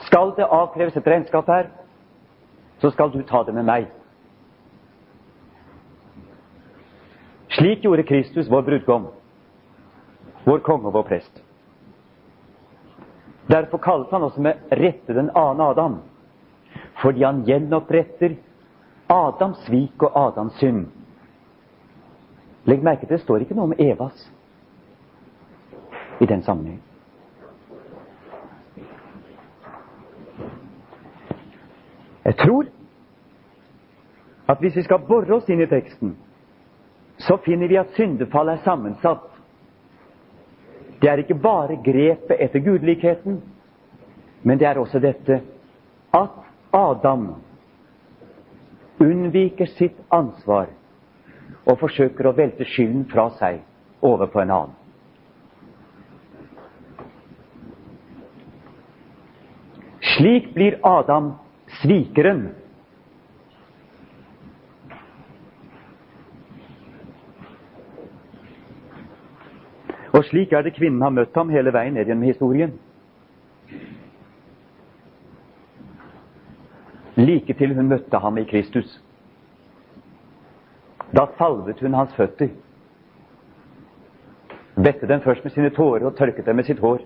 Skal det avkreves et regnskap her, så skal du ta det med meg. Slik gjorde Kristus, vår brudgom, vår konge og vår prest. Derfor kalles han også med rette den annen Adam, fordi han gjenoppretter Adams svik og Adams synd. Legg merke til det står ikke noe om Evas i den sammenheng. Jeg tror at hvis vi skal bore oss inn i teksten, så finner vi at syndefallet er sammensatt. Det er ikke bare grepet etter gudelikheten, men det er også dette at Adam unnviker sitt ansvar og forsøker å velte skylden fra seg over på en annen. Slik blir Adam svikeren. Og slik er det kvinnen har møtt ham hele veien ned gjennom historien. Like til hun møtte ham i Kristus. Da salvet hun hans føtter. Vette dem først med sine tårer og tørket dem med sitt hår.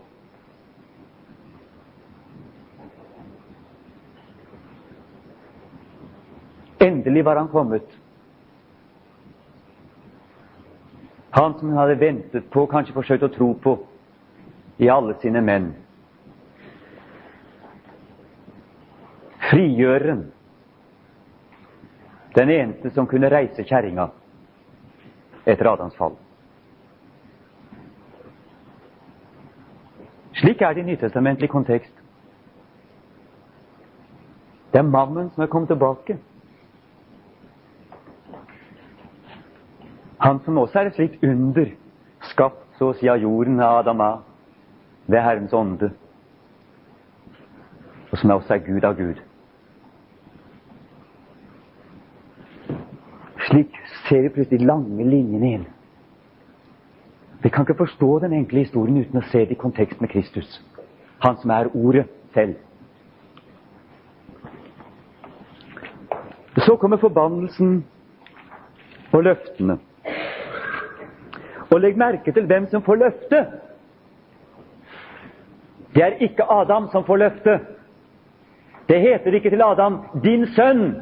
Endelig var han kommet. Han som hun hadde ventet på, kanskje forsøkt å tro på, i alle sine menn. Frigjøreren. Den eneste som kunne reise kjerringa etter Adams fall. Slik er det i nytestamentlig kontekst. Det er mannen som er kommet tilbake. Han som også er et slikt under, skapt så å si av jorden av Adama, ved Herrens ånde, og som også er Gud av Gud. Slik ser vi plutselig de lange linjene inn. Vi kan ikke forstå den enkle historien uten å se det i kontekst med Kristus. Han som er Ordet selv. Så kommer forbannelsen og løftene. Og legg merke til hvem som får løftet. Det er ikke Adam som får løftet. Det heter ikke til Adam 'din sønn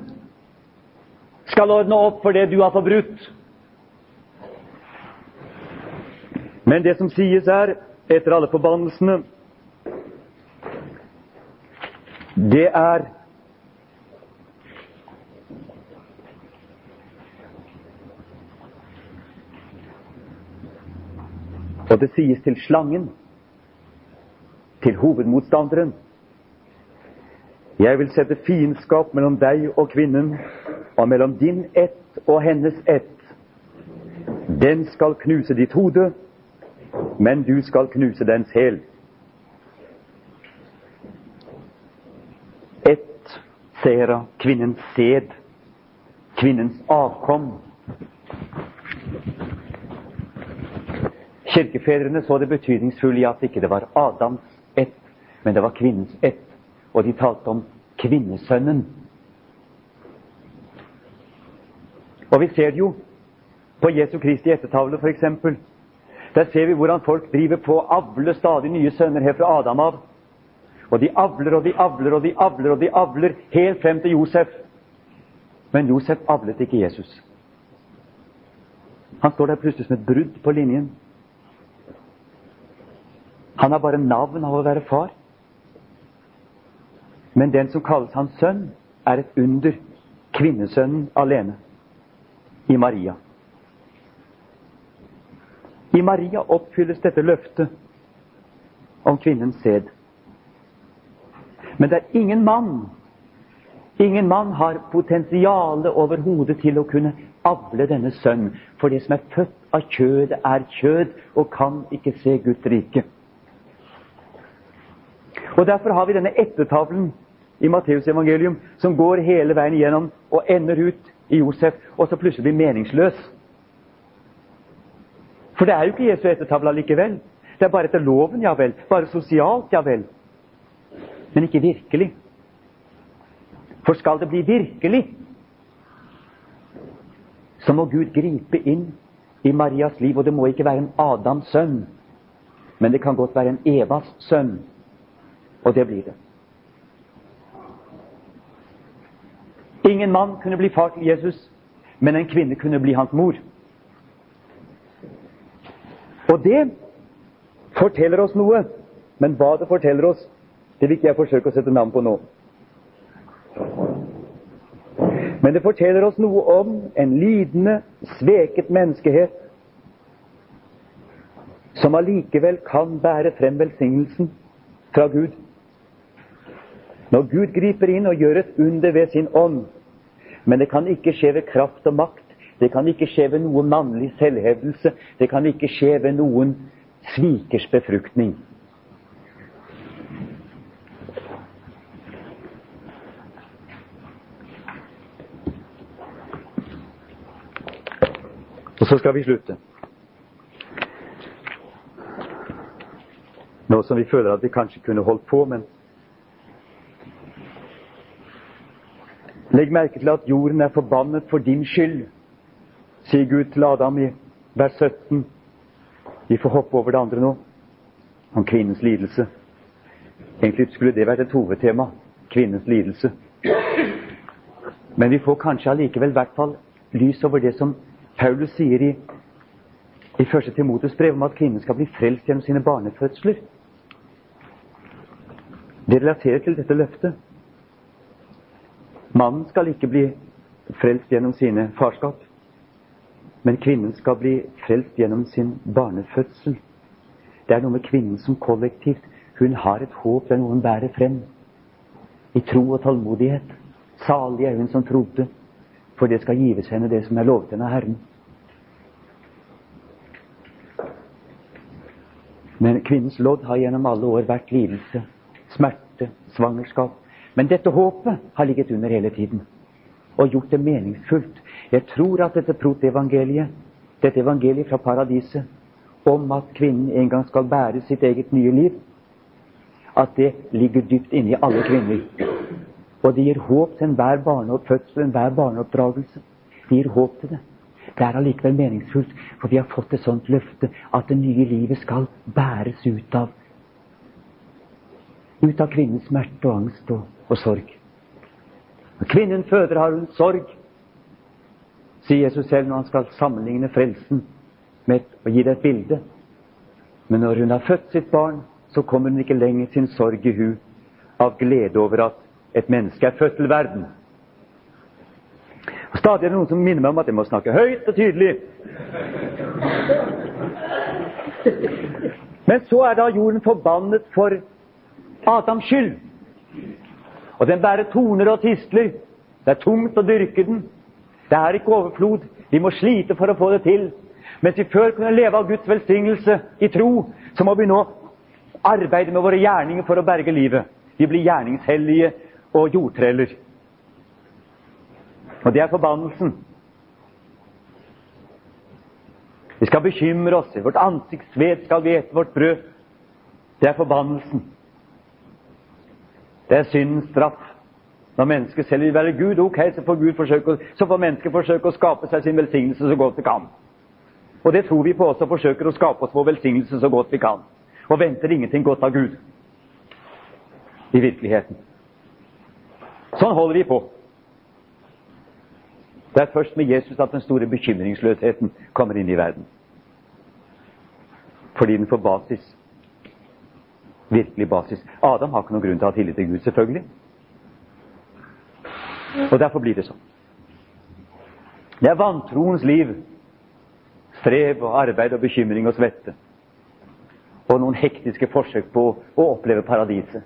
skal ordne opp for det du har forbrutt'. Men det som sies her, etter alle forbannelsene, det er Og det sies til slangen, til hovedmotstanderen. Jeg vil sette fiendskap mellom deg og kvinnen, og mellom din ett og hennes ett. Den skal knuse ditt hode, men du skal knuse dens hæl. Ett sera, kvinnens sæd, kvinnens avkom. Kirkefedrene så det betydningsfulle i at ikke det var Adams ett, men det var kvinnens ett. Og de talte om kvinnesønnen. Og vi ser det jo på Jesu Kristi ettertavle, f.eks. Der ser vi hvordan folk driver på å avle stadig nye sønner her fra Adam av. Og de avler og de avler og de avler og de avler helt frem til Josef. Men Josef avlet ikke Jesus. Han står der plutselig som et brudd på linjen. Han har bare navn av å være far. Men den som kalles hans sønn, er et under. Kvinnesønnen alene. I Maria. I Maria oppfylles dette løftet om kvinnens sæd. Men det er ingen mann Ingen mann har potensialet overhodet til å kunne avle denne sønn. For det som er født av kjødet, er kjød og kan ikke se Guds rike. Og Derfor har vi denne ettertavlen i Matteus evangelium som går hele veien igjennom og ender ut i Josef, og så plutselig blir meningsløs. For det er jo ikke Jesu ettertavle likevel. Det er bare etter loven, ja vel. Bare sosialt, ja vel. Men ikke virkelig. For skal det bli virkelig, så må Gud gripe inn i Marias liv. Og det må ikke være en Adams sønn, men det kan godt være en Evas sønn. Og det blir det. Ingen mann kunne bli far til Jesus, men en kvinne kunne bli hans mor. Og det forteller oss noe. Men hva det forteller oss, det vil ikke jeg forsøke å sette navn på nå. Men det forteller oss noe om en lidende, sveket menneskehet som allikevel kan bære frem velsignelsen fra Gud. Når Gud griper inn og gjør et under ved sin ånd. Men det kan ikke skje ved kraft og makt. Det kan ikke skje ved noen mannlig selvhevdelse. Det kan ikke skje ved noen svikers befruktning. Og så skal vi slutte. Nå som vi føler at vi kanskje kunne holdt på, men Legg merke til at jorden er forbannet for din skyld, sier Gud til Adam i vers 17. Vi får hoppe over det andre nå, om kvinnens lidelse. Egentlig skulle det vært et hovedtema kvinnens lidelse. Men vi får kanskje allikevel hvert fall lys over det som Paulus sier i, i 1. Timotus brev, om at kvinnen skal bli frelst gjennom sine barnefødsler. Det relaterer til dette løftet. Mannen skal ikke bli frelst gjennom sine farskap, men kvinnen skal bli frelst gjennom sin barnefødsel. Det er noe med kvinnen som kollektivt. Hun har et håp, der noen bærer frem. I tro og tålmodighet. Salig er hun som trodde, for det skal gives henne det som er lovet henne av Herren. Men kvinnens lodd har gjennom alle år vært lidelse, smerte, svangerskap, men dette håpet har ligget under hele tiden og gjort det meningsfullt. Jeg tror at dette protevangeliet, dette evangeliet fra paradiset, om at kvinnen en gang skal bære sitt eget nye liv, at det ligger dypt inne i alle kvinner. Og det gir håp til enhver barnefødsel, enhver barneoppdragelse. Det gir håp til det. Det er allikevel meningsfullt, for vi har fått et sånt løfte at det nye livet skal bæres ut av ut av kvinnens smerte og angst og, og sorg. Når kvinnen føder, har hun sorg, sier Jesus selv når han skal sammenligne frelsen med å gi det et bilde. Men når hun har født sitt barn, så kommer hun ikke lenger sin sorg i hu av glede over at et menneske er født til verden. Og Stadig er det noen som minner meg om at jeg må snakke høyt og tydelig. Men så er da jorden forbannet for Adams skyld. Og den bærer torner og tistler. Det er tungt å dyrke den. Det er ikke overflod. Vi må slite for å få det til. Mens vi før kunne leve av Guds velsignelse i tro, så må vi nå arbeide med våre gjerninger for å berge livet. Vi blir gjerningshellige og jordtreller. Og det er forbannelsen. Vi skal bekymre oss. Vårt ansiktssved skal vi ete vårt brød. Det er forbannelsen. Det er syndens straff. Når mennesket selv vil være Gud, ok, så får, Gud forsøke, så får mennesket forsøke å skape seg sin velsignelse så godt det kan. Og det tror vi på også, forsøker å skape oss vår velsignelse så godt vi kan. Og venter ingenting godt av Gud i virkeligheten. Sånn holder vi på. Det er først med Jesus at den store bekymringsløsheten kommer inn i verden. Fordi den får basis. Virkelig basis. Adam har ikke noen grunn til å ha tillit til Gud, selvfølgelig. Og derfor blir det sånn. Det er vantroens liv. Strev og arbeid og bekymring og svette. Og noen hektiske forsøk på å oppleve paradiset.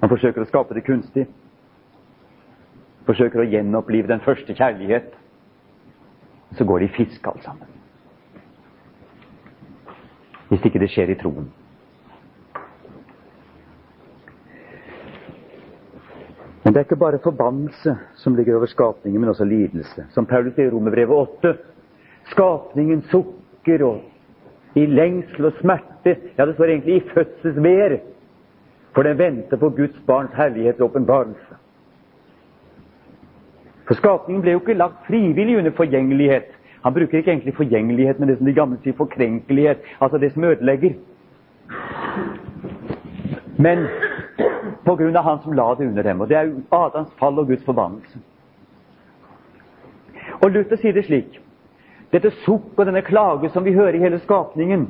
Man forsøker å skape det kunstig. Forsøker å gjenopplive den første kjærlighet. Så går de fisk, alt sammen. Hvis ikke det skjer i troen. Men det er ikke bare forbannelse som ligger over skapningen, men også lidelse. Som Paulus i Romerbrevet 8. Skapningen sukker og i lengsel og smerte. Ja, det står egentlig i fødselsvær. For den venter på Guds barns herlighets åpenbarelse. For skapningen ble jo ikke lagt frivillig under forgjengelighet. Han bruker ikke egentlig forgjengelighet, men det som de gamle sier forkrenkelighet. Altså det som ødelegger. Men på grunn av han som la det under dem. Og det er Adams fall og Guds forbannelse. Og Luther sier det slik Dette sukk og denne klage som vi hører i hele skapningen,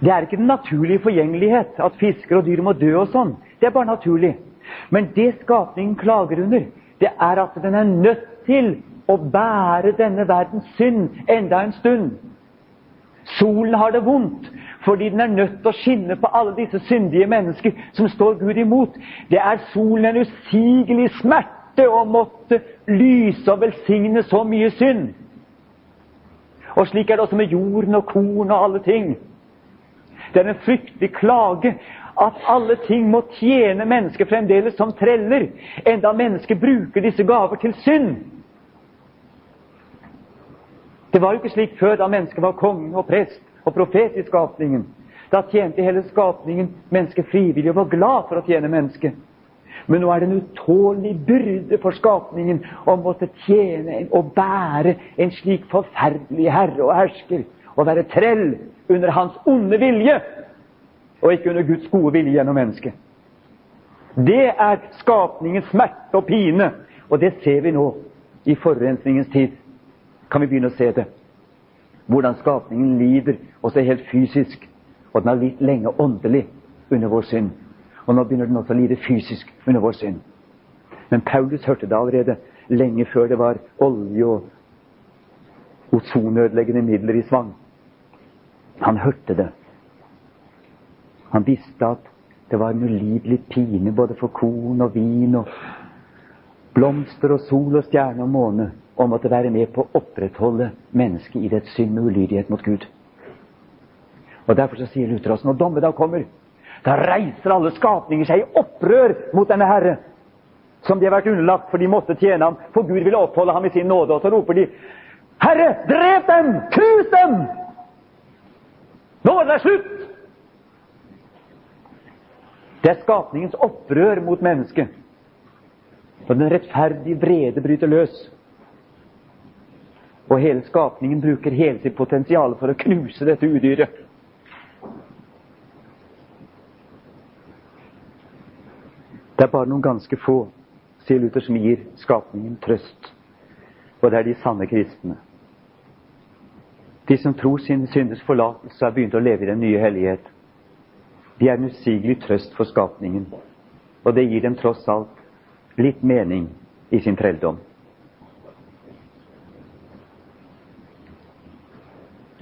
det er ikke den naturlige forgjengelighet at fisker og dyr må dø og sånn. Det er bare naturlig. Men det skapningen klager under, det er at den er nødt til å bære denne verdens synd enda en stund. Solen har det vondt fordi den er nødt til å skinne på alle disse syndige mennesker som står Gud imot. Det er solen en usigelig smerte å måtte lyse og velsigne så mye synd. Og slik er det også med jorden og korn og alle ting. Det er en fryktelig klage at alle ting må tjene mennesket fremdeles som treller, enda mennesket bruker disse gaver til synd. Det var jo ikke slik før, da mennesket var konge og prest og profet i skapningen. Da tjente hele skapningen mennesket frivillig og var glad for å tjene mennesket. Men nå er det en utålelig byrde for skapningen å måtte tjene og bære en slik forferdelig herre og hersker. Å være trell under hans onde vilje, og ikke under Guds gode vilje gjennom mennesket. Det er skapningens smerte og pine, og det ser vi nå i forurensningens tid. Kan vi begynne å se det? Hvordan skapningen lider, også helt fysisk. Og den har litt lenge åndelig under vår synd. Og nå begynner den også å lide fysisk under vår synd. Men Paulus hørte det allerede lenge før det var olje og ozonødeleggende midler i svang. Han hørte det. Han visste at det var en ulidelig pine både for korn og vin og blomster og sol og stjerne og måne og måtte være med på å opprettholde mennesket i dets synd med ulydighet mot Gud. Og Derfor så sier Luther oss når dommedag kommer, da reiser alle skapninger seg i opprør mot denne Herre, som de har vært underlagt, for de måtte tjene ham, for Gud ville oppholde ham i sin nåde. Og så roper de, Herre, drep dem! Knus dem! Nå er det slutt! Det er skapningens opprør mot mennesket. Når den rettferdige vrede bryter løs. Og hele skapningen bruker hele sitt potensial for å knuse dette udyret. Det er bare noen ganske få, sier Luther, som gir skapningen trøst. Og det er de sanne kristne. De som tror sine synders forlatelse, har begynt å leve i den nye hellighet. De er en usigelig trøst for skapningen, og det gir dem tross alt litt mening i sin trelldom.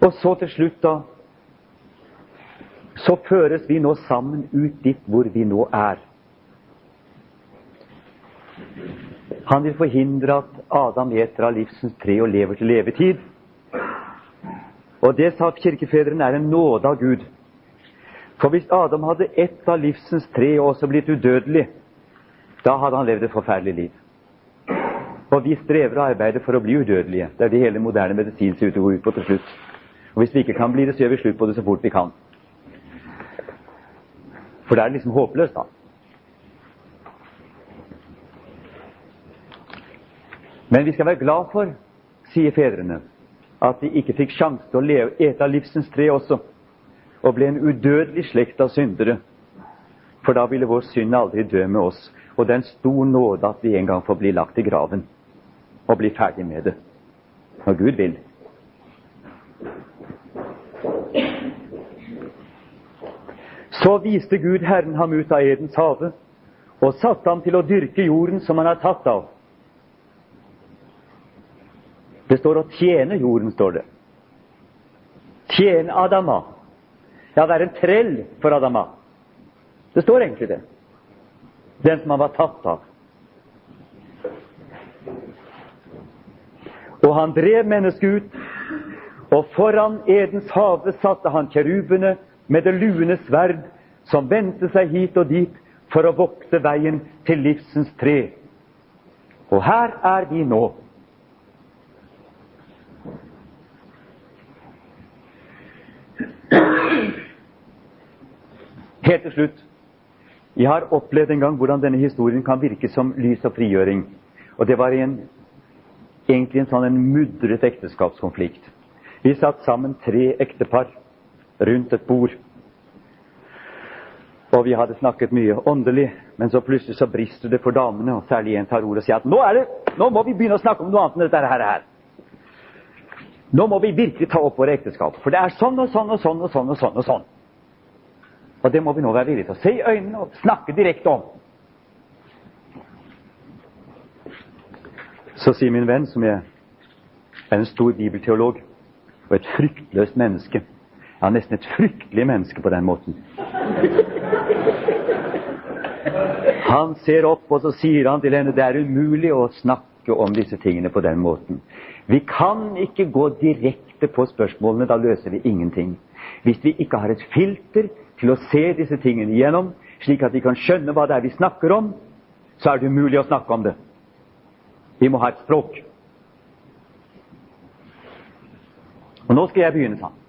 Og så til slutt, da Så føres vi nå sammen ut dit hvor vi nå er. Han vil forhindre at Adam eter av livsens tre og lever til levetid. Og det, sa kirkefedrene, er en nåde av Gud. For hvis Adam hadde ett av livsens tre og også blitt udødelig, da hadde han levd et forferdelig liv. Og vi strever og arbeider for å bli udødelige. Det er det hele moderne medisin ser ut til å gå ut på til slutt. Og hvis vi ikke kan bli det, så gjør vi slutt på det så fort vi kan. For det er liksom håpløst, da. Men vi skal være glad for, sier fedrene, at de ikke fikk sjanse til å leve, ete av livsens tre også, og ble en udødelig slekt av syndere. For da ville vår synd aldri dø med oss. Og det er en stor nåde at vi en gang får bli lagt i graven og bli ferdig med det. Når Gud vil. Så viste Gud Herren ham ut av Edens hage og satte ham til å dyrke jorden som han er tatt av. Det står å tjene jorden, står det. Tjene Adama. Ja, være en trell for Adama. Det står egentlig det. Den som han var tatt av. Og han drev mennesket ut, og foran Edens hage satte han kjerubene med det luende sverd som vendte seg hit og dit for å vokte veien til livsens tre. Og her er vi nå. Helt til slutt Jeg har opplevd en gang hvordan denne historien kan virke som lys og frigjøring. Og det var en, egentlig en sånn en mudret ekteskapskonflikt. Vi satt sammen tre ektepar rundt et bord. Og vi hadde snakket mye åndelig, men så plutselig så brister det for damene, og særlig en tar ordet og sier at nå, det, nå, må vi begynne å snakke om noe annet enn dette her. her. Nå må vi virkelig ta opp våre ekteskap, for det er sånn og sånn og sånn og sånn. Og sånn og sånn. Og det må vi nå være villige til å se i øynene og snakke direkte om. Så sier min venn, som er en stor bibelteolog og et fryktløst menneske Ja, nesten et fryktelig menneske på den måten. Han ser opp, og så sier han til henne det er umulig å snakke om disse tingene på den måten. Vi kan ikke gå direkte på spørsmålene, da løser vi ingenting. Hvis vi ikke har et filter til å se disse tingene igjennom, slik at vi kan skjønne hva det er vi snakker om, så er det umulig å snakke om det. Vi må ha et språk. Og nå skal jeg begynne, sa han.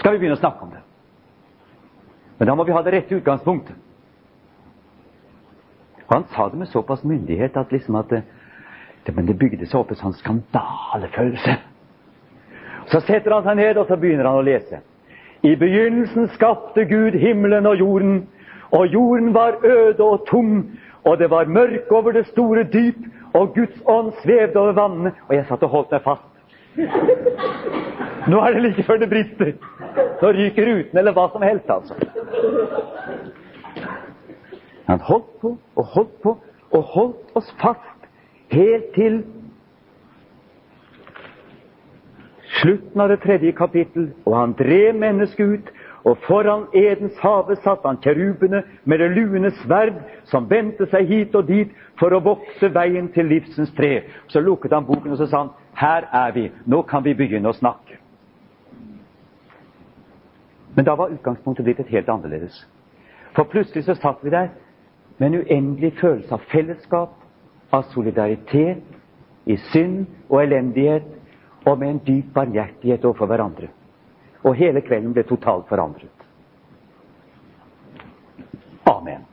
Skal vi begynne å snakke om det? Men da må vi ha det rette utgangspunktet. Og han sa det med såpass myndighet at liksom at det, det, men det bygde seg opp en sånn skandalefølelse. Så setter han seg ned, og så begynner han å lese. I begynnelsen skapte Gud himmelen og jorden, og jorden var øde og tom, og det var mørk over det store dyp, og Guds ånd svevde over vannene. Og jeg satt og holdt meg fast. Nå er det like før det brister. Nå ryker ruten, eller hva som helst, altså. Han holdt på og holdt på og holdt oss fast helt til slutten av det tredje kapittel, og han drev mennesket ut, og foran Edens hage satt han kjerubene med det luende sverd, som vendte seg hit og dit for å vokse veien til livsens tre. Så lukket han boken, og så sa han, her er vi, nå kan vi begynne å snakke. Men da var utgangspunktet blitt et helt annerledes. For plutselig så satt vi der med en uendelig følelse av fellesskap, av solidaritet, i synd og elendighet, og med en dyp barmhjertighet overfor hverandre. Og hele kvelden ble totalt forandret. Amen.